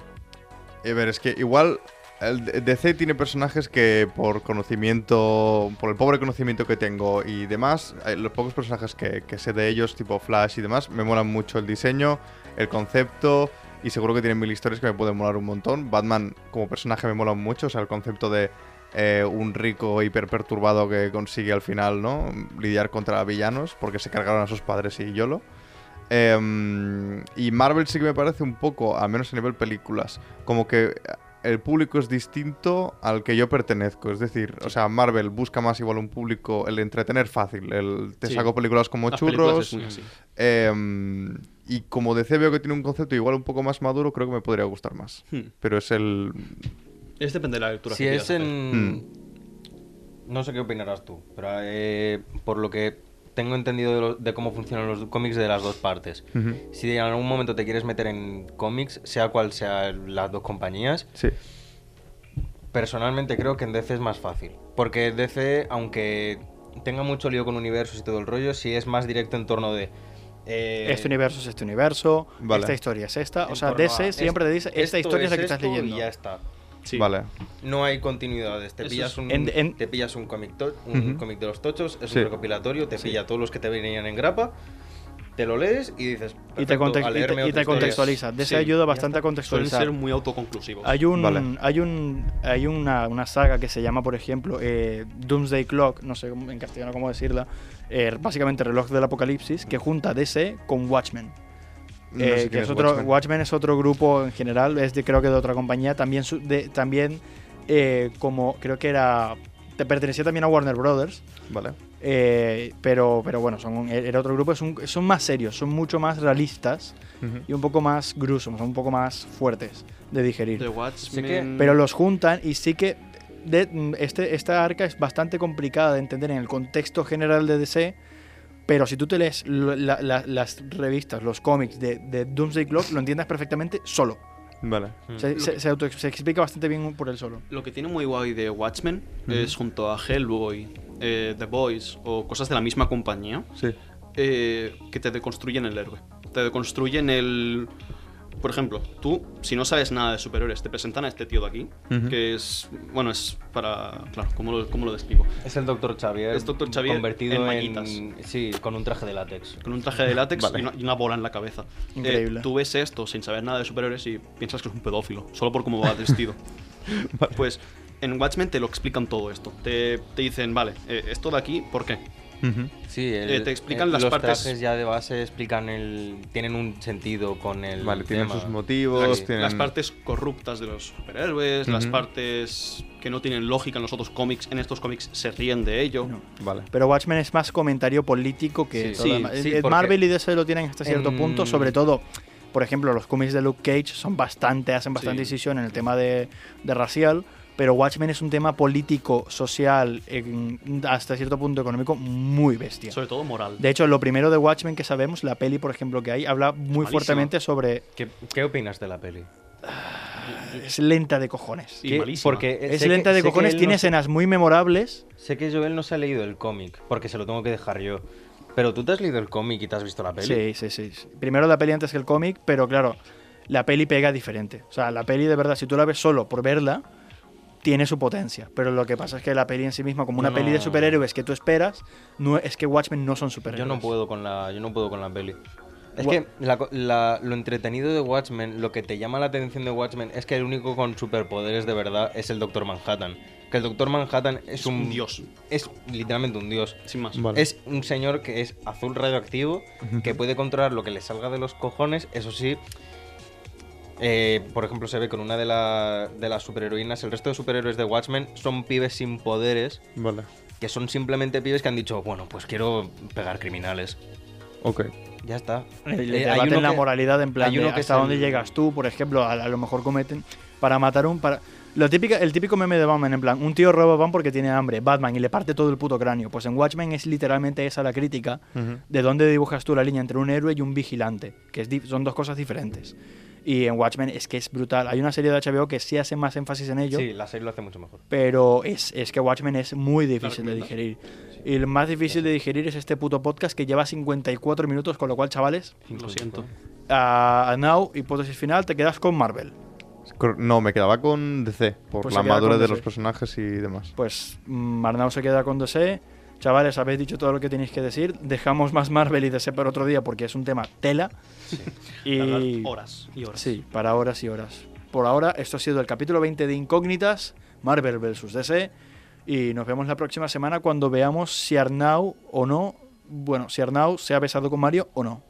a ver, es que igual DC tiene personajes que por conocimiento, por el pobre conocimiento que tengo y demás, los pocos personajes que, que sé de ellos, tipo Flash y demás, me molan mucho el diseño, el concepto y seguro que tienen mil historias que me pueden molar un montón. Batman como personaje me mola mucho, o sea, el concepto de eh, un rico hiper perturbado que consigue al final, ¿no? Lidiar contra villanos porque se cargaron a sus padres y YOLO. Em, y Marvel sí que me parece un poco, al menos a nivel películas, como que el público es distinto al que yo pertenezco. Es decir, o sea, Marvel busca más igual un público, el entretener fácil. El, te Sí. saco películas como Las películas churros. es muy así. em, y como DC veo que tiene un concepto igual un poco más maduro, creo que me podría gustar más. Hmm. Pero es el... Es depende de la lectura Si que es en... Mm. No sé qué opinarás tú, pero eh, por lo que tengo entendido de, lo- de cómo funcionan los cómics de las dos partes. Si en algún momento te quieres meter en cómics, sea cual sea las dos compañías, Sí. personalmente creo que en DC es más fácil. Porque DC, aunque tenga mucho lío con universos y todo el rollo, sí es más directo en torno de... eh, Este universo es este universo, Vale. esta historia es esta. O sea, DC a siempre te dice, esta historia es la que estás leyendo. Y ya está. Sí. Vale. No hay continuidades. Te Eso pillas es- un, en- en- te pillas un cómic to- de los tochos, es Sí. un recopilatorio, te pilla todos los que te venían en grapa, te lo lees y dices. Y te, "Perfecto, context- a y y te otra historia". contextualiza. DC Sí, ayuda bastante a. Suelen contextualizar. ser muy autoconclusivos. Hay un, Vale. hay un, hay una, una saga que se llama, por ejemplo, eh, Doomsday Clock, no sé en castellano cómo decirla, eh, básicamente reloj del apocalipsis, que junta DC con Watchmen. No Eh, que es es otro, Watchmen. Watchmen. es otro grupo en general, es de, creo que de otra compañía, también, su- de, también eh, como creo que era, te pertenecía también a Warner Brothers, Vale. eh, pero, pero bueno, son, era otro grupo, son, son más serios, son mucho más realistas Ujú. y un poco más gruesos, son un poco más fuertes de digerir. The Watchmen... que- Pero los juntan y sí que de- este, esta arca es bastante complicada de entender en el contexto general de DC, pero si tú te lees lo- la- la- las revistas, los cómics de, de Doomsday Clock, lo entiendes perfectamente solo. Vale. Mm. Se, Lo se- que- se auto- se explica bastante bien por él solo. Lo que tiene muy guay de Watchmen es junto a Hellboy, eh, The Boys o cosas de la misma compañía Sí. eh, que te deconstruyen el héroe. Te deconstruyen el... Por ejemplo, tú, si no sabes nada de superhéroes, te presentan a este tío de aquí, que es... Bueno, es para... Claro, ¿cómo lo, cómo lo describo? Es el Doctor Xavier. Es Dr. Xavier convertido en en. mallitas. sí, con un traje de látex. Con un traje de látex Vale. y, una, y una bola en la cabeza. Increíble. Eh, tú ves esto sin saber nada de superhéroes y piensas que es un pedófilo, solo por cómo va vestido. Pues en Watchmen te lo explican todo esto. Te, te dicen, vale, eh, esto de aquí, ¿por qué? Sí, el- Eh, te explican las los partes- trajes ya de base explican el. Tienen un sentido con el. Vale, tienen sus motivos, Las, tienen... las partes corruptas de los superhéroes, las partes que no tienen lógica en los otros cómics, en estos cómics se ríen de ello. No. Vale. Pero Watchmen es más comentario político que Sí. todo Sí, Marvel y DC lo tienen hasta cierto en- punto, sobre todo, por ejemplo, los cómics de Luke Cage son bastante, hacen bastante Sí. decisión en el tema de, de racial, pero Watchmen es un tema político, social, en- hasta cierto punto económico, muy bestia. Sobre todo moral. De hecho, lo primero de Watchmen que sabemos, la peli, por ejemplo, que hay, habla muy malísima. fuertemente sobre... ¿Qué, qué opinas de la peli? Es lenta de cojones. Y. Porque Es que- lenta de cojones, tiene no se- escenas muy memorables. Sé que Joel no se ha leído el cómic, porque se lo tengo que dejar yo. Pero tú te has leído el cómic y te has visto la peli. Sí, sí, sí. sí. Primero la peli antes que el cómic, pero claro, la peli pega diferente. O sea, la peli de verdad, si tú la ves solo por verla, tiene su potencia. Pero lo que pasa es que la peli en sí misma, como una peli de superhéroes que tú esperas, no, es que Watchmen no son superhéroes. Yo no puedo con la, yo no puedo con la peli. Es que la co- la- lo entretenido de Watchmen, lo que te llama la atención de Watchmen es que el único con superpoderes de verdad es el Doctor Manhattan. Que el Doctor Manhattan es, Es un un dios. Es literalmente un dios. Sin más. Vale. Es un señor que es azul radioactivo, que puede controlar lo que le salga de los cojones, eso sí. Eh, por ejemplo, se ve con una de, la- de las superheroínas. El resto de superhéroes de Watchmen son pibes sin poderes, Vale. que son simplemente pibes que han dicho, bueno, pues quiero pegar criminales. Ok. Ya está. El Eh, hay uno en la que- moralidad, en plan, hay de uno que hasta dónde el- llegas tú, por ejemplo, a, a lo mejor cometen para matar un... Para... Lo típica, el típico meme de Batman, en plan, un tío roba a Batman porque tiene hambre, Batman, y le parte todo el puto cráneo. Pues en Watchmen es literalmente esa la crítica Ujú. de dónde dibujas tú la línea entre un héroe y un vigilante, que es son dos cosas diferentes. Y en Watchmen es que es brutal. Hay una serie de HBO que sí hace más énfasis en ello, Sí, la serie lo hace mucho mejor. pero es, es que Watchmen es muy difícil de digerir. Y el más difícil de digerir es este puto podcast que lleva 54 minutos, con lo cual, chavales, Lo siento. a, a Now, hipótesis final, te quedas con Marvel. No, me quedaba con DC, por Pues la madurez de los personajes y demás. Pues mm, Arnau se queda con DC. Chavales, habéis dicho todo lo que tenéis que decir. Dejamos más Marvel y DC para otro día porque es un tema tela. Y Hablar horas y horas. Sí, para horas y horas. Por ahora, esto ha sido el capítulo 20 de Incógnitas, Marvel vs. DC. Y nos vemos la próxima semana cuando veamos si Arnau o no. Bueno, si Arnau se ha besado con Mario o no.